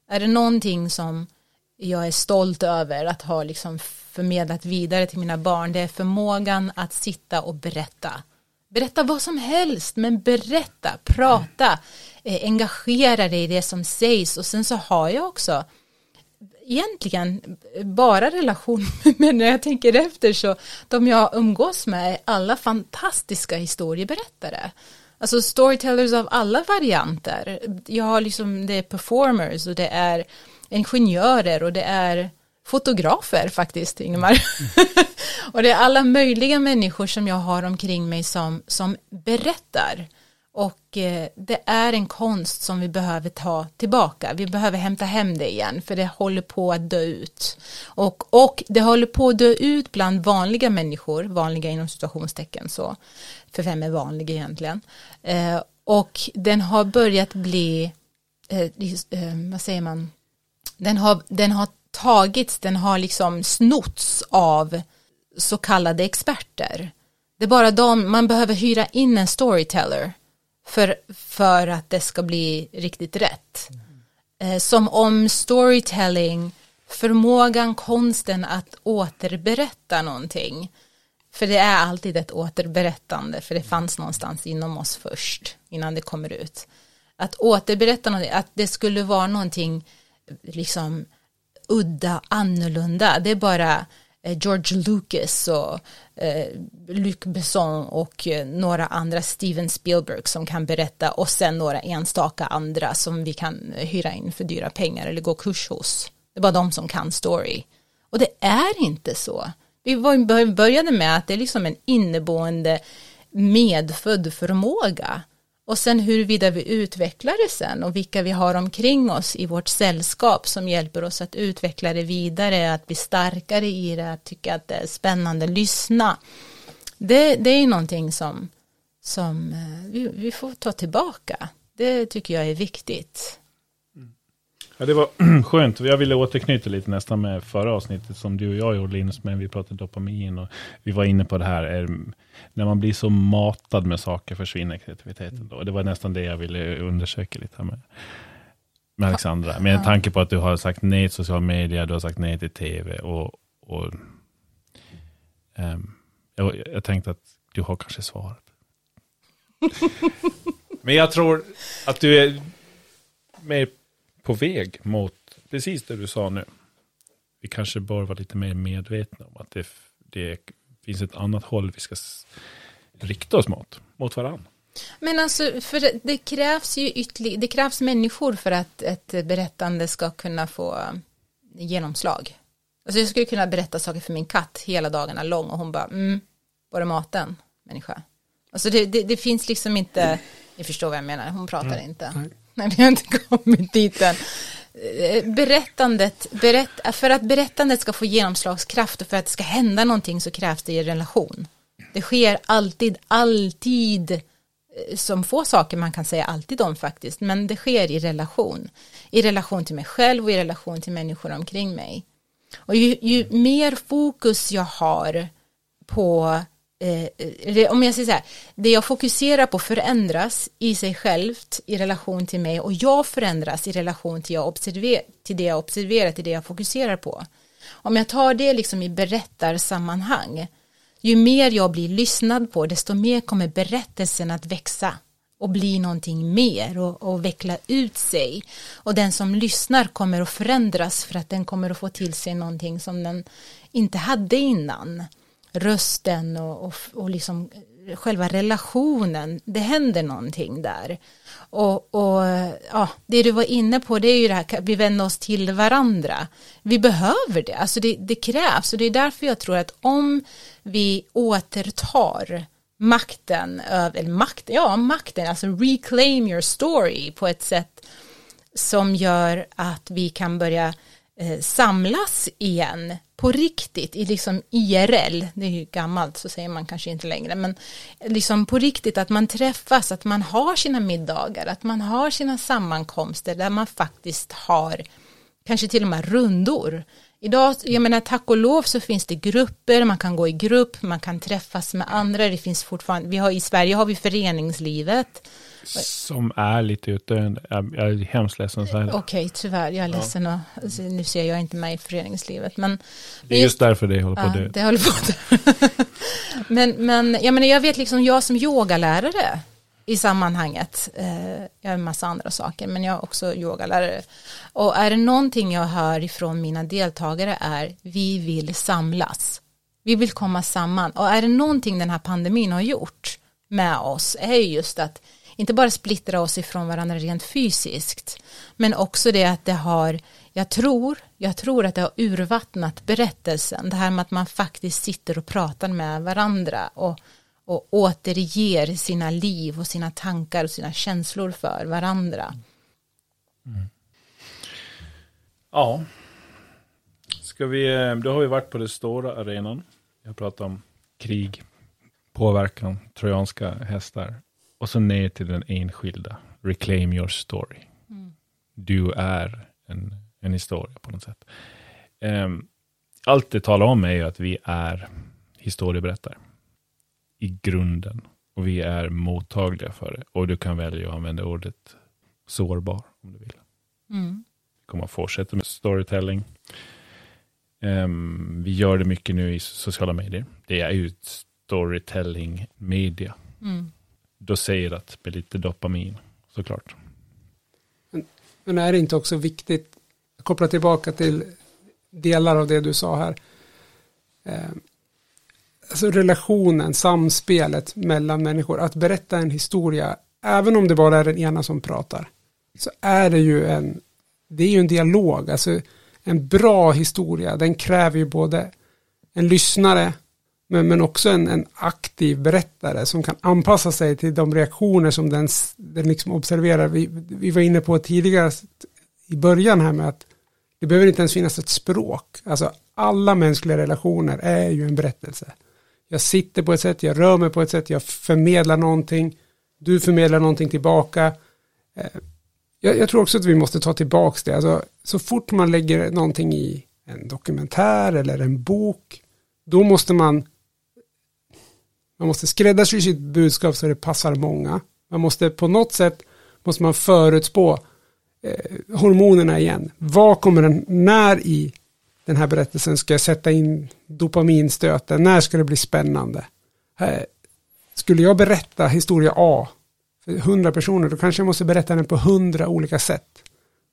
Är det någonting som jag är stolt över att ha liksom förmedlat vidare till mina barn, det är förmågan att sitta och berätta Berätta vad som helst, men berätta, prata, eh, engagera dig i det som sägs och sen så har jag också egentligen bara relation men när jag tänker efter så de jag umgås med är alla fantastiska historieberättare. Alltså storytellers av alla varianter. Jag har liksom, det är performers och det är ingenjörer och det är fotografer faktiskt, Ingemar. och det är alla möjliga människor som jag har omkring mig som, som berättar. Och eh, det är en konst som vi behöver ta tillbaka. Vi behöver hämta hem det igen för det håller på att dö ut. Och, och det håller på att dö ut bland vanliga människor, vanliga inom situationstecken så. För vem är vanlig egentligen? Eh, och den har börjat bli, eh, eh vad säger man, den har, den har tagits, den har liksom snotts av så kallade experter. Det är bara de, man behöver hyra in en storyteller för, för att det ska bli riktigt rätt. Mm. Som om storytelling, förmågan, konsten att återberätta någonting. För det är alltid ett återberättande, för det fanns någonstans inom oss först, innan det kommer ut. Att återberätta någonting, att det skulle vara någonting liksom udda, annorlunda. Det är bara Eh, George Lucas och eh, Luc Besson och eh, några andra Steven Spielberg som kan berätta och sen några enstaka andra som vi kan eh, hyra in för dyra pengar eller gå kurs hos. Det är bara de som kan story. Och det är inte så. Vi började med att det är liksom en inneboende medfödd förmåga och sen huruvida vi utvecklar det sen och vilka vi har omkring oss i vårt sällskap som hjälper oss att utveckla det vidare, att bli starkare i det, att tycka att det är spännande, lyssna. Det, det är någonting som, som eh, vi, vi får ta tillbaka. Det tycker jag är viktigt.
Ja, det var skönt. Jag ville återknyta lite nästan med förra avsnittet som du och jag gjorde Linus, men vi pratade dopamin och vi var inne på det här, är, när man blir så matad med saker försvinner kreativiteten då. Det var nästan det jag ville undersöka lite här med, med Alexandra. Med tanke på att du har sagt nej till social media, du har sagt nej till tv och, och um, jag, jag tänkte att du har kanske svaret. men jag tror att du är mer på väg mot precis det du sa nu. Vi kanske bör vara lite mer medvetna om att det, det finns ett annat håll vi ska rikta oss mot, mot varandra.
Men alltså, för det, krävs ju ytterligare, det krävs människor för att ett berättande ska kunna få genomslag. Alltså jag skulle kunna berätta saker för min katt hela dagarna lång och hon bara, mm, var är maten, människa? Alltså det, det, det finns liksom inte, ni förstår vad jag menar, hon pratar mm. inte. Nej, vi har inte kommit dit än. Eh, berättandet, berätt, för att berättandet ska få genomslagskraft och för att det ska hända någonting så krävs det i relation. Det sker alltid, alltid eh, som få saker man kan säga alltid om faktiskt, men det sker i relation. I relation till mig själv och i relation till människor omkring mig. Och ju, ju mer fokus jag har på, eh, eh om jag säger så här, det jag fokuserar på förändras i sig självt i relation till mig och jag förändras i relation till, jag observer, till det jag observerar, till det jag fokuserar på. Om jag tar det liksom i berättarsammanhang, ju mer jag blir lyssnad på, desto mer kommer berättelsen att växa och bli någonting mer och, och veckla ut sig. Och den som lyssnar kommer att förändras för att den kommer att få till sig någonting som den inte hade innan. Rösten och, och, och liksom själva relationen, det händer någonting där. Och, och ja, det du var inne på det är ju det här, vi vänder oss till varandra. Vi behöver det, alltså det, det krävs och det är därför jag tror att om vi återtar makten eller makten, ja makten, alltså reclaim your story på ett sätt som gör att vi kan börja eh, samlas igen på riktigt i liksom IRL, det är ju gammalt så säger man kanske inte längre, men liksom på riktigt att man träffas, att man har sina middagar, att man har sina sammankomster där man faktiskt har kanske till och med rundor Idag, jag menar tack och lov så finns det grupper, man kan gå i grupp, man kan träffas med andra, det finns fortfarande, vi har i Sverige har vi föreningslivet.
Som är lite utdöende, jag är hemskt ledsen säga det.
Okej, tyvärr, jag är ledsen och alltså, nu ser jag inte mig i föreningslivet. Men
det är just därför det håller på
ja,
att dö.
Det håller på att men, men jag menar, jag vet liksom, jag som yogalärare, i sammanhanget. Eh, jag har en massa andra saker, men jag är också yogalärare. Och är det någonting jag hör ifrån mina deltagare är vi vill samlas. Vi vill komma samman. Och är det någonting den här pandemin har gjort med oss är just att inte bara splittra oss ifrån varandra rent fysiskt, men också det att det har, jag tror, jag tror att det har urvattnat berättelsen, det här med att man faktiskt sitter och pratar med varandra och och återger sina liv och sina tankar och sina känslor för varandra. Mm.
Ja, ska vi, eh, då har vi varit på den stora arenan. Jag pratar om krig, påverkan, trojanska hästar och så ner till den enskilda. Reclaim your story. Mm. Du är en, en historia på något sätt. Um, allt det talar om är ju att vi är historieberättare i grunden. Och vi är mottagliga för det. Och du kan välja att använda ordet sårbar om du vill. Mm. Vi kommer att fortsätta med storytelling. Um, vi gör det mycket nu i sociala medier. Det är ju storytelling media. Mm doserat med lite dopamin, såklart.
Men, men är det inte också viktigt, koppla tillbaka till delar av det du sa här. Eh, alltså relationen, samspelet mellan människor, att berätta en historia, även om det bara är den ena som pratar, så är det ju en, det är ju en dialog, alltså en bra historia, den kräver ju både en lyssnare, men, men också en, en aktiv berättare som kan anpassa sig till de reaktioner som den, den liksom observerar. Vi, vi var inne på tidigare i början här med att det behöver inte ens finnas ett språk. Alltså alla mänskliga relationer är ju en berättelse. Jag sitter på ett sätt, jag rör mig på ett sätt, jag förmedlar någonting, du förmedlar någonting tillbaka. Eh, jag, jag tror också att vi måste ta tillbaka det. Alltså, så fort man lägger någonting i en dokumentär eller en bok, då måste man man måste skräddarsy sitt budskap så det passar många. Man måste på något sätt måste man förutspå eh, hormonerna igen. Vad kommer den, när i den här berättelsen ska jag sätta in dopaminstöten, när ska det bli spännande? Eh, skulle jag berätta historia A för hundra personer, då kanske jag måste berätta den på hundra olika sätt.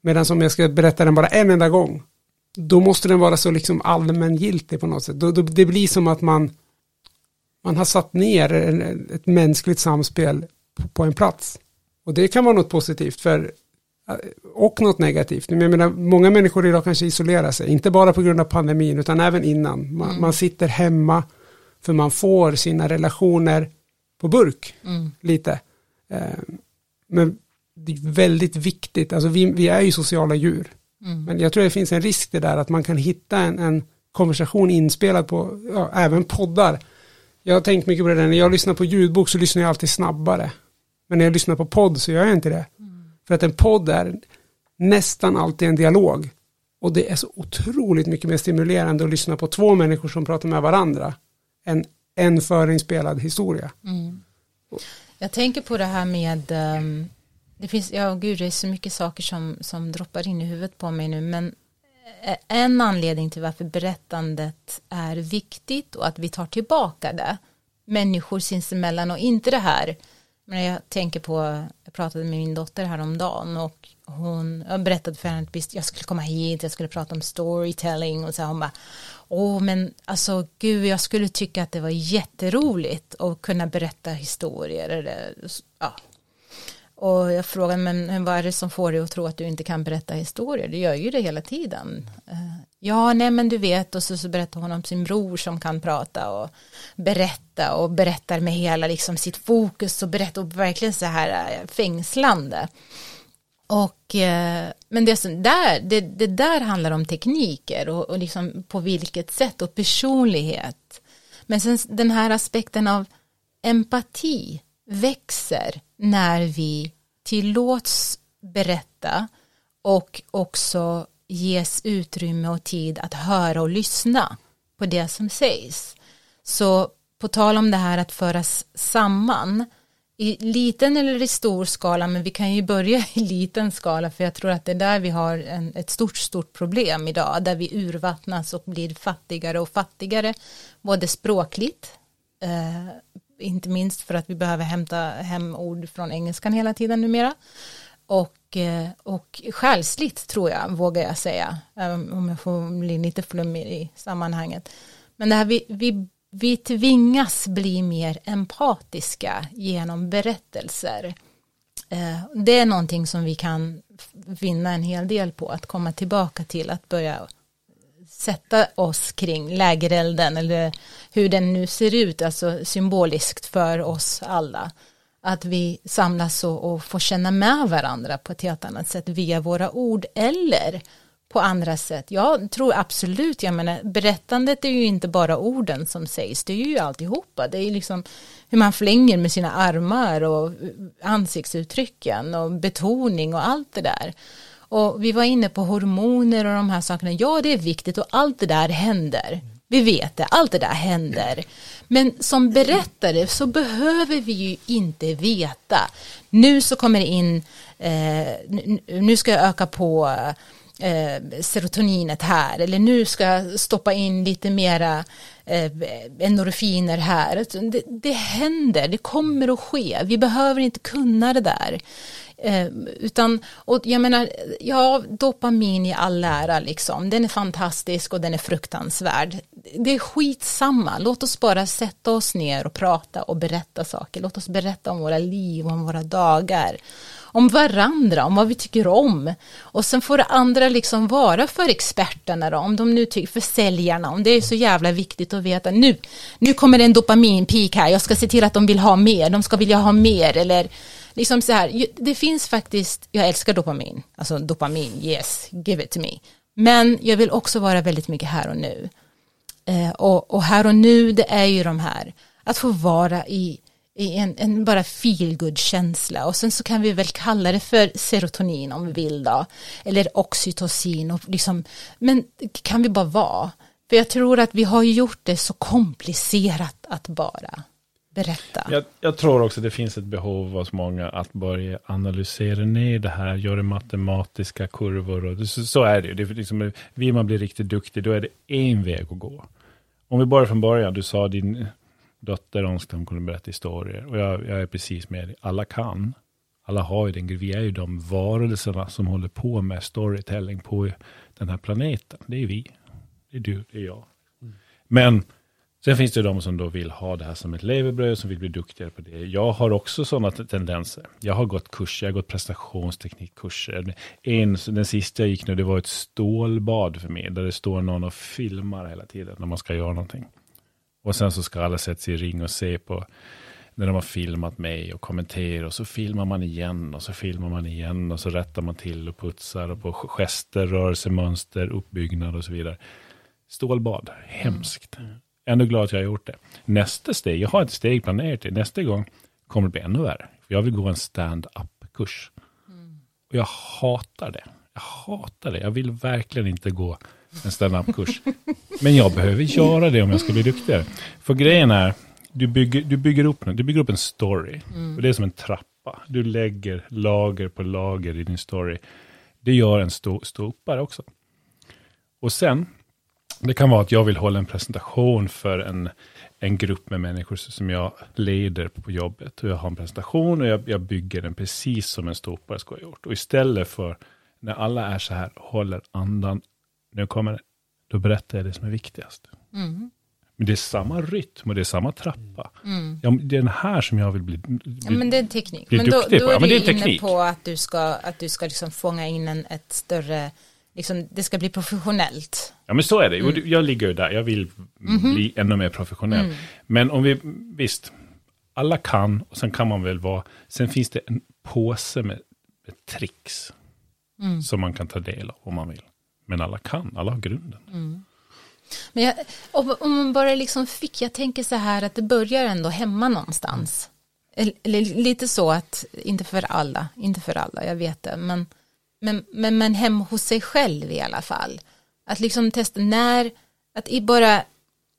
Medan om jag ska berätta den bara en enda gång, då måste den vara så liksom allmängiltig på något sätt. Då, då, det blir som att man, man har satt ner ett mänskligt samspel på, en plats. Och det kan vara något positivt, för och något negativt. Jag menar, många människor idag kanske isolerar sig, inte bara på grund av pandemin utan även innan. Man, mm. man sitter hemma för man får sina relationer på burk mm. lite. Eh, men det är väldigt viktigt, alltså vi, vi är ju sociala djur.
Mm.
Men jag tror det finns en risk det där att man kan hitta en, en konversation inspelad på, ja, även poddar. Jag har tänkt mycket på det där, när jag lyssnar på ljudbok så lyssnar jag alltid snabbare. Men när jag lyssnar på podd så gör jag inte det. För att en podd är nästan alltid en dialog. Och det är så otroligt mycket mer stimulerande att lyssna på två människor som pratar med varandra än en förinspelad historia.
Mm. Jag tänker på det här med um, det finns, ja gud det är så mycket saker som, som droppar in i huvudet på mig nu men Eh, en anledning till varför berättandet är viktigt och att vi tar tillbaka det människor sinsemellan och inte det här. Men jag tänker på jag pratade med min dotter häromdagen och hon jag berättade för henne att jag skulle komma hit jag skulle prata om storytelling och så hon bara åh men alltså gud jag skulle tycka att det var jätteroligt att kunna berätta historier eller ja och jag frågade, men vad är det som får dig att tro att du inte kan berätta historier? Du gör ju det hela tiden. Eh, ja, nej men du vet, och så, så berättar hon om sin bror som kan prata och berätta och berättar med hela liksom sitt fokus och berättar och verkligen så här eh, fängslande. Och, eh, men det, där, det, det där handlar om tekniker och, och liksom på vilket sätt och personlighet. Men sen den här aspekten av empati växer när vi tillåts berätta och också ges utrymme och tid att höra och lyssna på det som sägs. Så på tal om det här att föras samman i liten eller i stor skala, men vi kan ju börja i liten skala för jag tror att det är där vi har en, ett stort, stort problem idag, där vi urvattnas och blir fattigare och fattigare, både språkligt, eh, inte minst för att vi behöver hämta hem ord från engelskan hela tiden numera. Och, eh, och själsligt tror jag, vågar jag säga, om jag får bli lite flummig i sammanhanget. Men det här vi, vi, vi tvingas bli mer empatiska genom berättelser. Eh, det är någonting som vi kan vinna en hel del på, att komma tillbaka till, att börja sätta oss kring lägerelden eller hur den nu ser ut, alltså symboliskt för oss alla. Att vi samlas och, och får känna med varandra på ett helt annat sätt via våra ord eller på andra sätt. Jag tror absolut, jag menar berättandet är ju inte bara orden som sägs, det är ju alltihopa. Det är liksom hur man flänger med sina armar och ansiktsuttrycken och betoning och allt det där. Och vi var inne på hormoner och de här sakerna. Ja, det är viktigt och allt det där händer. Vi vet det, allt det där händer. Men som berättare så behöver vi ju inte veta. Nu så kommer det in, eh, nu ska jag öka på eh, serotoninet här. Eller nu ska jag stoppa in lite mera eh, endorfiner här. Det, det händer, det kommer att ske. Vi behöver inte kunna det där. Eh, utan, och jag menar, ja, dopamin i all ära liksom, den är fantastisk och den är fruktansvärd. Det är skitsamma, låt oss bara sätta oss ner och prata och berätta saker. Låt oss berätta om våra liv, om våra dagar, om varandra, om vad vi tycker om. Och sen får det andra liksom vara för experterna då, om de nu tycker, för säljarna, om det är så jävla viktigt att veta. Nu, nu kommer det en dopaminpik här, jag ska se till att de vill ha mer, de ska vilja ha mer eller liksom så här, det finns faktiskt, jag älskar dopamin, alltså dopamin, yes, give it to me. Men jag vill också vara väldigt mycket här och nu. Eh, och, och, här och nu, det är ju de här, att få vara i, i en, en bara feelgood känsla och sen så kan vi väl kalla det för serotonin om vi vill då, eller oxytocin och liksom, men kan vi bara vara? För jag tror att vi har gjort det så komplicerat att bara berätta.
Jag, jag, tror också det finns ett behov hos många att börja analysera ner det här, göra matematiska kurvor. Och så, så är det ju. Det är liksom, vill man bli riktigt duktig, då är det en väg att gå. Om vi börjar från början, du sa din dotter önskade hon kunde berätta historier. Och jag, jag är precis med Alla kan. Alla har ju den Vi är ju de varelserna som håller på med storytelling på den här planeten. Det är vi. Det är du, det är jag. Mm. Men Sen finns det de som då vill ha det här som ett levebröd, som vill bli duktigare på det. Jag har också sådana tendenser. Jag har gått kurser, jag har gått prestationsteknikkurser. En, den sista jag gick nu, det var ett stålbad för mig, där det står någon och filmar hela tiden när man ska göra någonting. Och sen så ska alla sätta sig i ring och se på när de har filmat mig och kommenterar och så filmar man igen och så filmar man igen och så rättar man till och putsar och på gester, rörelsemönster, uppbyggnad och så vidare. Stålbad, hemskt. Ändå glad att jag har gjort det. Nästa steg, jag har ett steg planerat till, nästa gång kommer det bli ännu värre. För jag vill gå en stand-up-kurs. Och jag hatar det. Jag hatar det. Jag vill verkligen inte gå en stand-up-kurs. Men jag behöver göra det om jag ska bli duktigare. För grejen är, du bygger, du bygger, upp, du bygger upp en story. Och det är som en trappa. Du lägger lager på lager i din story. Det gör en stå, ståuppare också. Och sen, det kan vara att jag vill hålla en presentation för en, en grupp med människor som jag leder på jobbet. Och jag har en presentation och jag, jag bygger den precis som en ståuppare ska ha gjort. Och istället för när alla är så här, håller andan, nu kommer det, då berättar jag det som är viktigast.
Mm.
Men det är samma rytm och det är samma trappa. Ja, det är den här som jag vill bli, bli
Ja, men det är en teknik. Men då, då
på.
är
Ja, men
du
är
inne
teknik.
på att du ska, att du ska liksom fånga in en, ett större, liksom, det ska bli professionellt.
Ja men så är det.
Mm.
Jag ligger ju där, jag vill
Mhm.
bli ännu mer professionell.
Mm.
Men om vi, visst, alla kan och sen kan man väl vara, sen finns det en påse med, med tricks
Mm.
som man kan ta del av om man vill. Men alla kan, alla har grunden.
Mm. Men jag, om, man bara liksom fick, jag tänker så här att det börjar ändå hemma någonstans. Eller, lite så att, inte för alla, inte för alla, jag vet det, men, men, men, men hemma hos sig själv i alla fall. Att liksom testa när, att i bara,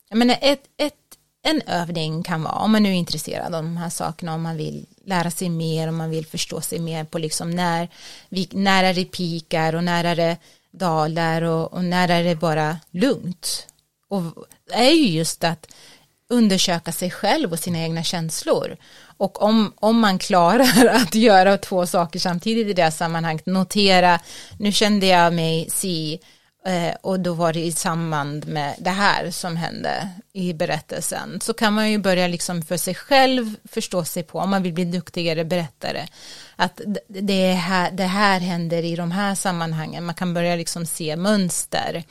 jag menar ett, ett, en övning kan vara, om man nu är intresserad av de här sakerna, om man vill lära sig mer, om man vill förstå sig mer på liksom när, vi, när är det pikar och när är det dalar och, och när är det bara lugnt. Och är ju just att undersöka sig själv och sina egna känslor. Och om, om man klarar att göra två saker samtidigt i det här sammanhanget, notera, nu kände jag mig si, Eh, och då var det i samband med det här som hände i berättelsen, så kan man ju börja liksom för sig själv förstå sig på, om man vill bli duktigare berättare, att det här, det här händer i de här sammanhangen, man kan börja liksom se mönster,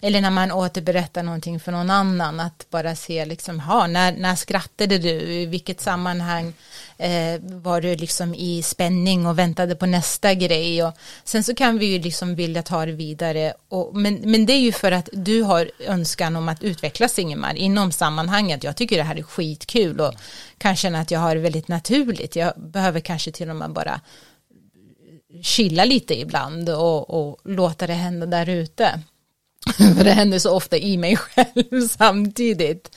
eller när man återberättar någonting för någon annan, att bara se liksom, ha, när, när skrattade du, i vilket sammanhang eh, var du liksom i spänning och väntade på nästa grej, och sen så kan vi ju liksom vilja ta det vidare, och, men, men det är ju för att du har önskan om att utvecklas Ingemar inom sammanhanget, jag tycker det här är skitkul och kan känna att jag har det väldigt naturligt, jag behöver kanske till och med bara chilla lite ibland och, och låta det hända där ute. För det händer så ofta i mig själv samtidigt.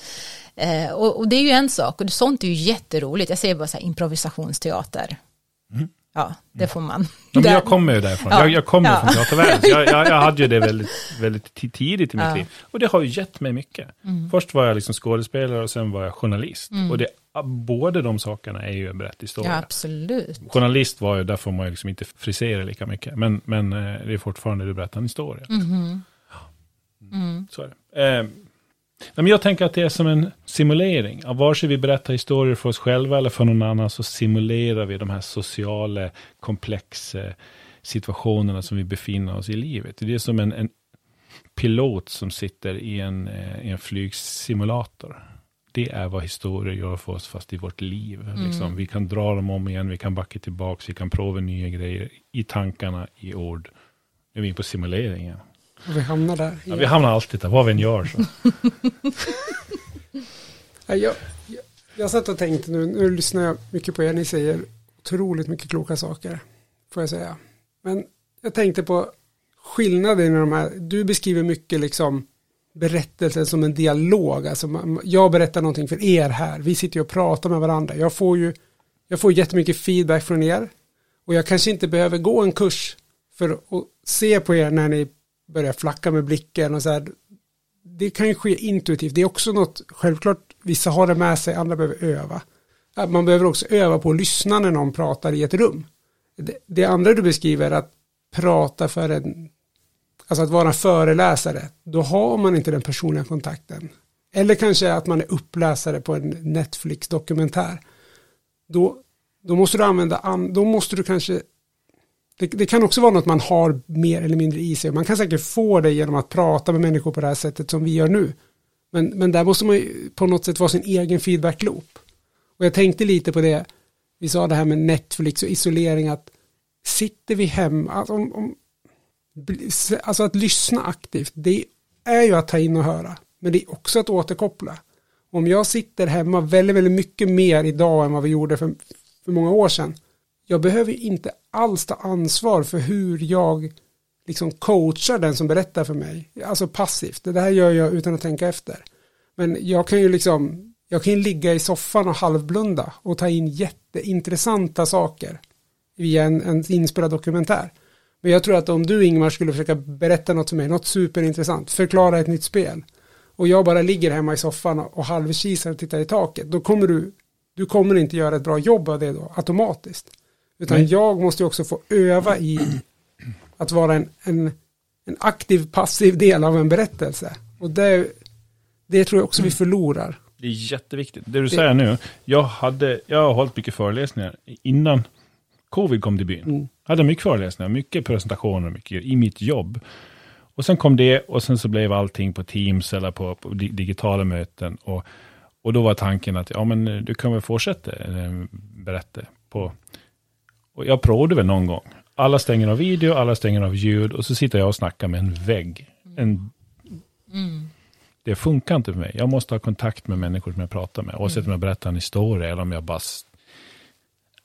Eh, och, och det är ju en sak, och sånt är ju jätteroligt. Jag säger bara så här improvisationsteater. Mm. Ja, det får man.
Mm. Ja, men jag kommer ju därifrån.
Ja.
Jag, jag kommer
Ja.
från teatervärlden. Jag, jag, jag hade ju det väldigt, väldigt ti- tidigt i mitt liv. Och det har ju gett mig mycket. Först var jag liksom skådespelare och sen var jag journalist. Och det, båda de sakerna är ju en berätt historia.
Ja, absolut.
Journalist var ju, där får man ju liksom inte frisera lika mycket. Men, men eh, det är fortfarande du berättar en historia.
Mhm.
Mm. Så är det. Eh, men jag tänker att det är som en simulering. Av vare sig vi berättar historier för oss själva eller för någon annan så simulerar vi de här sociala komplexa situationerna som vi befinner oss i livet. Det är som en, en pilot som sitter i en, eh, i en flygsimulator. Det är vad historier gör för oss fast i vårt liv. Liksom, vi kan dra dem om igen, vi kan backa tillbaka, vi kan prova nya grejer i tankarna, i ord. Nu är vi på simuleringen.
Och vi hamnar där.
Ja, vi hamnar alltid där, vad vi än gör. Så.
Ja, jag, jag, jag satt och tänkte nu, nu lyssnar jag mycket på er, ni säger otroligt mycket kloka saker, får jag säga. Men jag tänkte på skillnaden i de här, du beskriver mycket liksom berättelsen som en dialog, alltså jag berättar någonting för er här, vi sitter ju och pratar med varandra, jag får ju, jag får jättemycket feedback från er och jag kanske inte behöver gå en kurs för att se på er när ni börjar flacka med blicken och så här, det kan ju ske intuitivt. Det är också något, självklart, vissa har det med sig, andra behöver öva. Äh, man behöver också öva på att lyssna när någon pratar i ett rum. Det, det andra du beskriver, att prata för en, alltså att vara en föreläsare, då har man inte den personliga kontakten. Eller kanske att man är uppläsare på en Netflix-dokumentär. Då, då måste du använda, då måste du kanske det, det kan också vara något man har mer eller mindre i sig. Man kan säkert få det genom att prata med människor på det här sättet som vi gör nu. Men, men där måste man ju på något sätt vara sin egen feedback loop. Och jag tänkte lite på det, vi sa det här med Netflix och isolering, att sitter vi hemma, alltså, om, om, alltså att lyssna aktivt, det är ju att ta in och höra, men det är också att återkoppla. Om jag sitter hemma väldigt, väldigt mycket mer idag än vad vi gjorde för, för många år sedan, jag behöver inte alls ta ansvar för hur jag liksom coachar den som berättar för mig. Alltså passivt, det här gör jag utan att tänka efter. Men jag kan ju liksom, jag kan ju ligga i soffan och halvblunda och ta in jätteintressanta saker via en, en inspelad dokumentär. Men jag tror att om du Ingmar skulle försöka berätta något för mig, något superintressant, förklara ett nytt spel och jag bara ligger hemma i soffan och halvkisar och tittar i taket, då kommer du, du kommer inte göra ett bra jobb av det då, automatiskt. Utan Nej. jag måste ju också få öva i att vara en, en, en aktiv, passiv del av en berättelse. Och det, det tror jag också vi förlorar.
Det är jätteviktigt. Det du det, säger nu, jag, hade, jag har hållit mycket föreläsningar innan covid kom till byn. Mm. Jag hade mycket föreläsningar, mycket presentationer, mycket i mitt jobb. Och sen kom det och sen så blev allting på Teams eller på, på digitala möten. Och, och då var tanken att ja, men du kan väl fortsätta eh, berätta på... Och jag provade väl någon gång. Alla stänger av video, alla stänger av ljud och så sitter jag och snackar med en vägg. En, mm. Det funkar inte för mig. Jag måste ha kontakt med människor som jag pratar med. Oavsett mm. om jag berättar en historia eller om jag bara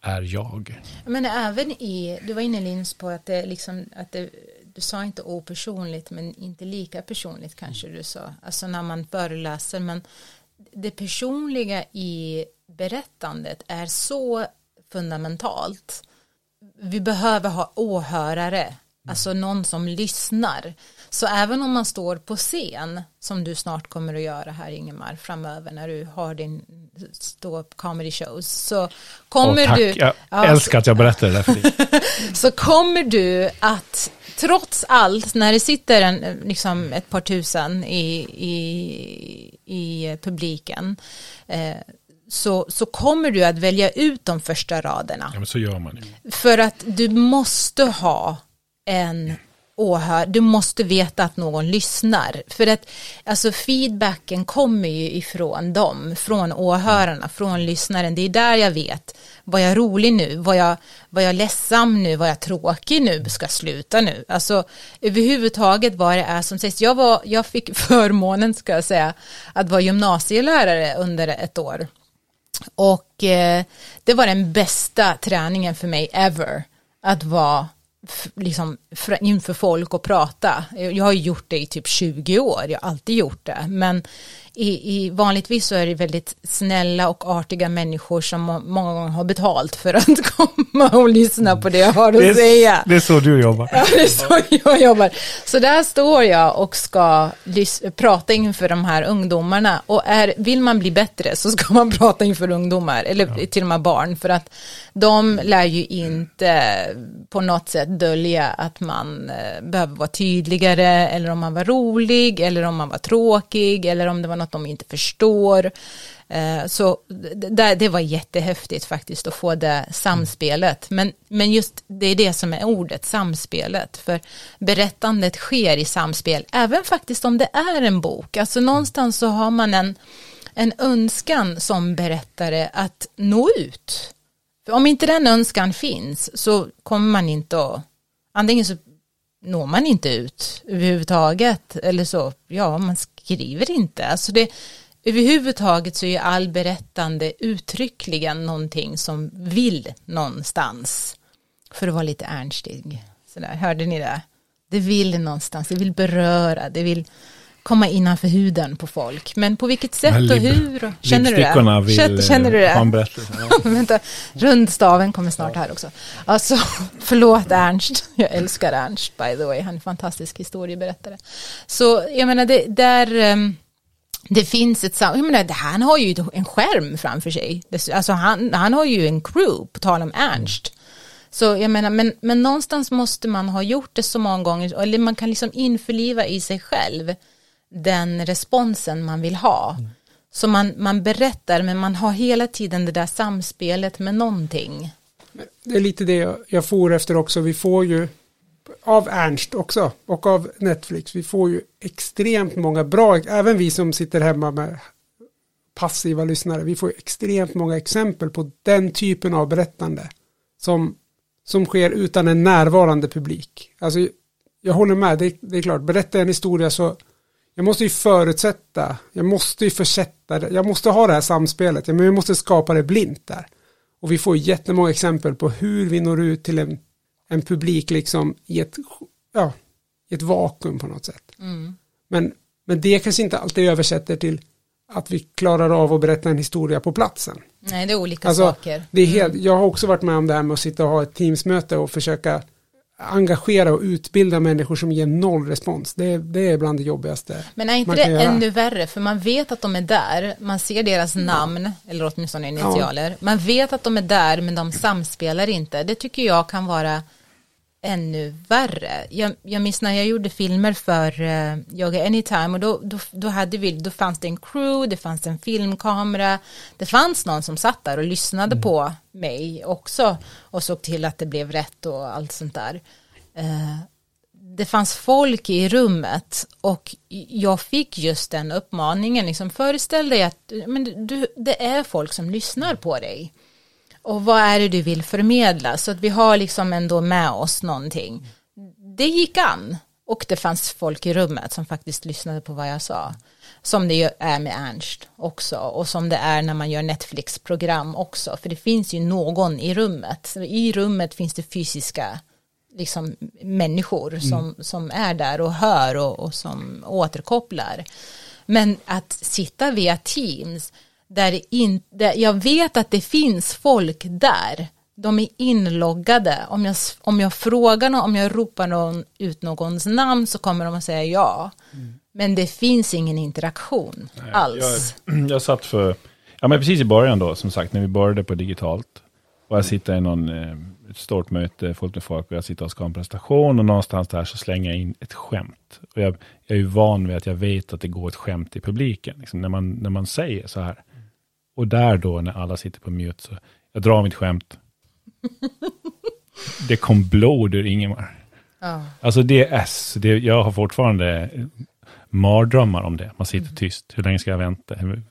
är jag.
Men även i, du var inne Lins på att det liksom, att det, du sa inte opersonligt men inte lika personligt kanske du sa, alltså när man föreläser men det personliga i berättandet är så fundamentalt. Vi behöver ha åhörare, alltså någon som lyssnar. Så även om man står på scen, som du snart kommer att göra här Ingemar framöver när du har din stå-up comedy shows, så kommer oh, du...
Jag ja, älskar att jag berättar det där för dig.
så kommer du att trots allt, när det sitter en, liksom ett par tusen i, i, i publiken, eh, så, så kommer du att välja ut de första raderna.
Ja, men så gör man ju.
För att du måste ha en åhör, du måste veta att någon lyssnar. För att alltså feedbacken kommer ju ifrån dem, från åhörarna, från lyssnaren. Det är där jag vet, var jag rolig nu, var jag, var jag ledsam nu, var jag tråkig nu, ska sluta nu. Alltså överhuvudtaget vad det är som sägs. Jag, var, jag fick förmånen, ska jag säga, att vara gymnasielärare under ett år. Och eh, det var den bästa träningen för mig ever, att vara liksom inför folk och prata. Jag har gjort det i typ 20 år, jag har alltid gjort det. Men i, i, vanligtvis så är det väldigt snälla och artiga människor som många gånger har betalt för att komma och lyssna på det jag har att det är, säga.
Det är så du jobbar.
Ja, det är så jag jobbar. Så där står jag och ska prata inför de här ungdomarna. Och är, vill man bli bättre så ska man prata inför ungdomar, eller ja. till och med barn. För att de lär ju inte på något sätt dölja att man eh, behöver vara tydligare, eller om man var rolig, eller om man var tråkig, eller om det var något de inte förstår. Eh, så det, det var jättehäftigt faktiskt att få det samspelet. Men, men just det är det som är ordet, samspelet. För berättandet sker i samspel, även faktiskt om det är en bok. Alltså någonstans så har man en, en önskan som berättare att nå ut. För om inte den önskan finns så kommer man inte att, antingen så når man inte ut överhuvudtaget eller så, ja man skriver inte. Alltså det, överhuvudtaget så är all berättande uttryckligen någonting som vill någonstans. För att vara lite ernstig. Sådär, hörde ni det? Det vill någonstans, det vill beröra, det vill komma innanför huden på folk. Men på vilket sätt och hur? Känner du det?
Vill
Känner du det? Vänta, rundstaven kommer snart här också. Alltså, förlåt Ernst. Jag älskar Ernst by the way. Han är en fantastisk historieberättare. Så jag menar, det, där ehm, det finns ett jag menar, han har ju en skärm framför sig. Alltså han, han har ju en crew, på tal om Ernst. Så jag menar, men, men någonstans måste man ha gjort det så många gånger, eller man kan liksom införliva i sig själv den responsen man vill ha. Mm. Så man, man berättar men man har hela tiden det där samspelet med någonting.
Det är lite det jag, jag får efter också. Vi får ju av Ernst också och av Netflix. Vi får ju extremt många bra, även vi som sitter hemma med passiva lyssnare. Vi får extremt många exempel på den typen av berättande som, som sker utan en närvarande publik. Alltså, jag håller med, det, det är klart, berätta en historia så jag måste ju förutsätta, jag måste ju försätta det, jag måste ha det här samspelet, men jag måste skapa det blint där. Och vi får jättemånga exempel på hur vi når ut till en, en publik liksom i ett, ja, i ett vakuum på något sätt.
Mm.
Men, men det kanske inte alltid översätter till att vi klarar av att berätta en historia på platsen.
Nej, det är olika
Alltså,
saker.
Det är helt, jag har också varit med om det här med att sitta och ha ett teamsmöte och försöka engagera och utbilda människor som ger noll respons. Det, är- det är bland det jobbigaste.
Men är inte det
göra.
ännu värre? För man vet att de är där, man ser deras namn, eller åtminstone initialer. Man vet att de är där, men de samspelar inte. Det tycker jag kan vara ännu värre. Jag, jag minns när jag gjorde filmer för uh, Yoga Anytime och då, då, då, hade vi, då fanns det en crew, det fanns en filmkamera, det fanns någon som satt där och lyssnade på mig också och såg till att det blev rätt och allt sånt där. Eh, det fanns folk i rummet och jag fick just den uppmaningen, liksom föreställ dig att men du, det är folk som lyssnar på dig. Och vad är det du vill förmedla? Så att vi har liksom ändå med oss någonting. Det gick an. Och det fanns folk i rummet som faktiskt lyssnade på vad jag sa. Som det är med Ernst också. Och som det är när man gör Netflix-program också. För det finns ju någon i rummet. Så I rummet finns det fysiska liksom, människor som, som är där och hör och, och som återkopplar. Men att sitta via Teams där, in, där jag vet att det finns folk där. De är inloggade. Om jag, om jag frågar någon, om jag ropar någon, ut någons namn så kommer de att säga ja. Men det finns ingen interaktion alls.
Jag, jag satt för, ja men precis i början då, som sagt, när vi började på digitalt. Och jag sitter i någon, eh, ett stort möte, folk med folk, och jag sitter och ska ha en presentation och någonstans där så slänger jag in ett skämt. Och jag, jag är ju van vid att jag vet att det går ett skämt i publiken, liksom, när, man, när man säger så här. Och där då, när alla sitter på mute, så jag drar mitt skämt. det kom blod ur Ingemar.
Ja.
Alltså det är S, det, jag har fortfarande mardrömmar om det. Man sitter tyst, hur länge ska jag vänta? Hur,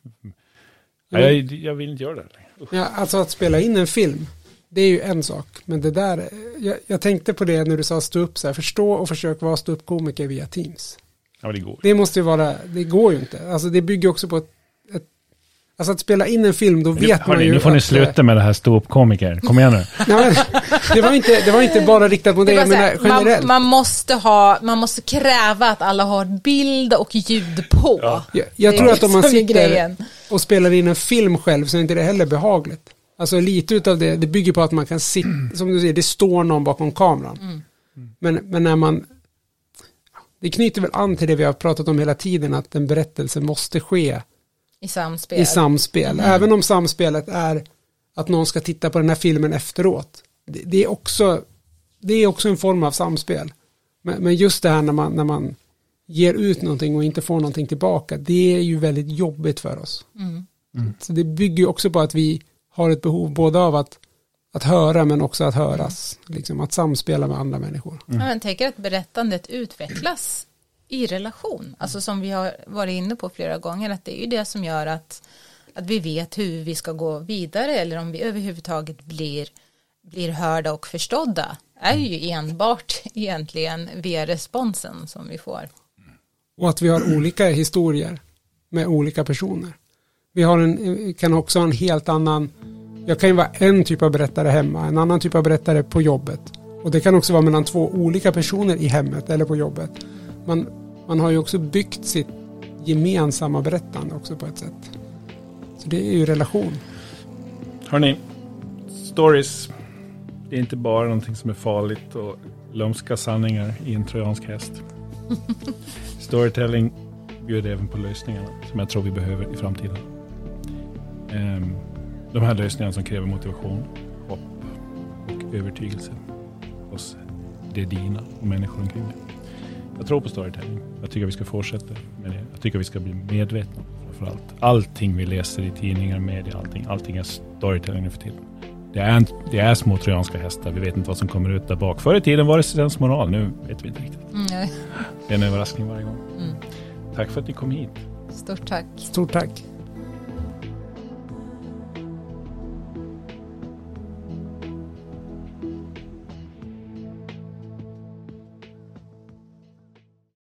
Nej, jag, jag vill inte göra det.
Ja, alltså att spela in en film, det är ju en sak. Men det där, jag, jag tänkte på det när du sa stå upp så här, förstå och försök vara stå upp komiker via Teams.
Ja, det går.
Det måste ju vara, det går ju inte. Alltså det bygger också på ett, ett alltså att spela in en film, då
Nu,
vet man
hörni,
ju
nu får ni sluta med det här ståuppkomiker. Kom igen nu.
Nej, men, det, var inte, det var inte bara riktat mot
var
jag menar
här,
generellt.
man, man, måste ha, man måste kräva att alla har bild och ljud på.
Ja.
jag jag tror att om man
liksom
sitter och spelar in en film själv så är inte det heller behagligt. Alltså lite utav det, det bygger på att man kan sitta, som du säger, det står någon bakom kameran.
Mm.
Men, men när man, det knyter väl an till det vi har pratat om hela tiden, att en berättelse måste ske
I samspel.
i samspel.
Mm.
Även om samspelet är att någon ska titta på den här filmen efteråt. Det, det, är, också, det är också en form av samspel. Men, men just det här när man, när man ger ut någonting och inte får någonting tillbaka, det är ju väldigt jobbigt för oss.
Mm.
Så det bygger ju också på att vi har ett behov både av att, att höra men också att höras. Liksom att samspela med andra människor.
Ja, men tänker att berättandet utvecklas i relation. Alltså som vi har varit inne på flera gånger, att det är ju det som gör att, att vi vet hur vi ska gå vidare eller om vi överhuvudtaget blir, blir hörda och förstådda är ju enbart egentligen via responsen som vi får.
Och att vi har olika historier med olika personer. Vi har en, kan också ha en helt annan, jag kan ju vara en typ av berättare hemma, en annan typ av berättare på jobbet. Och det kan också vara mellan två olika personer i hemmet eller på jobbet. Man, man har ju också byggt sitt gemensamma berättande också på ett sätt. Så det är ju relation.
Hörni, stories. Det är inte bara någonting som är farligt och lömska sanningar i en trojansk häst. Storytelling bjuder även på lösningarna som jag tror vi behöver i framtiden. Ehm, de här lösningarna som kräver motivation, hopp och övertygelse hos det dina och människor omkring dig. Jag tror på storytelling. Jag tycker vi ska fortsätta med det. Jag tycker vi ska bli medvetna framför allt. Allting vi läser i tidningar, media, allting, allting är storytelling nu för tiden. Det är, en, det är små trojanska hästar. Vi vet inte vad som kommer ut där bak. Förr i tiden var det sensmoral. Nu vet vi inte riktigt.
Mm,
Det är en överraskning varje gång.
Mm.
Tack för att ni kom hit.
Stort tack.
Stort tack.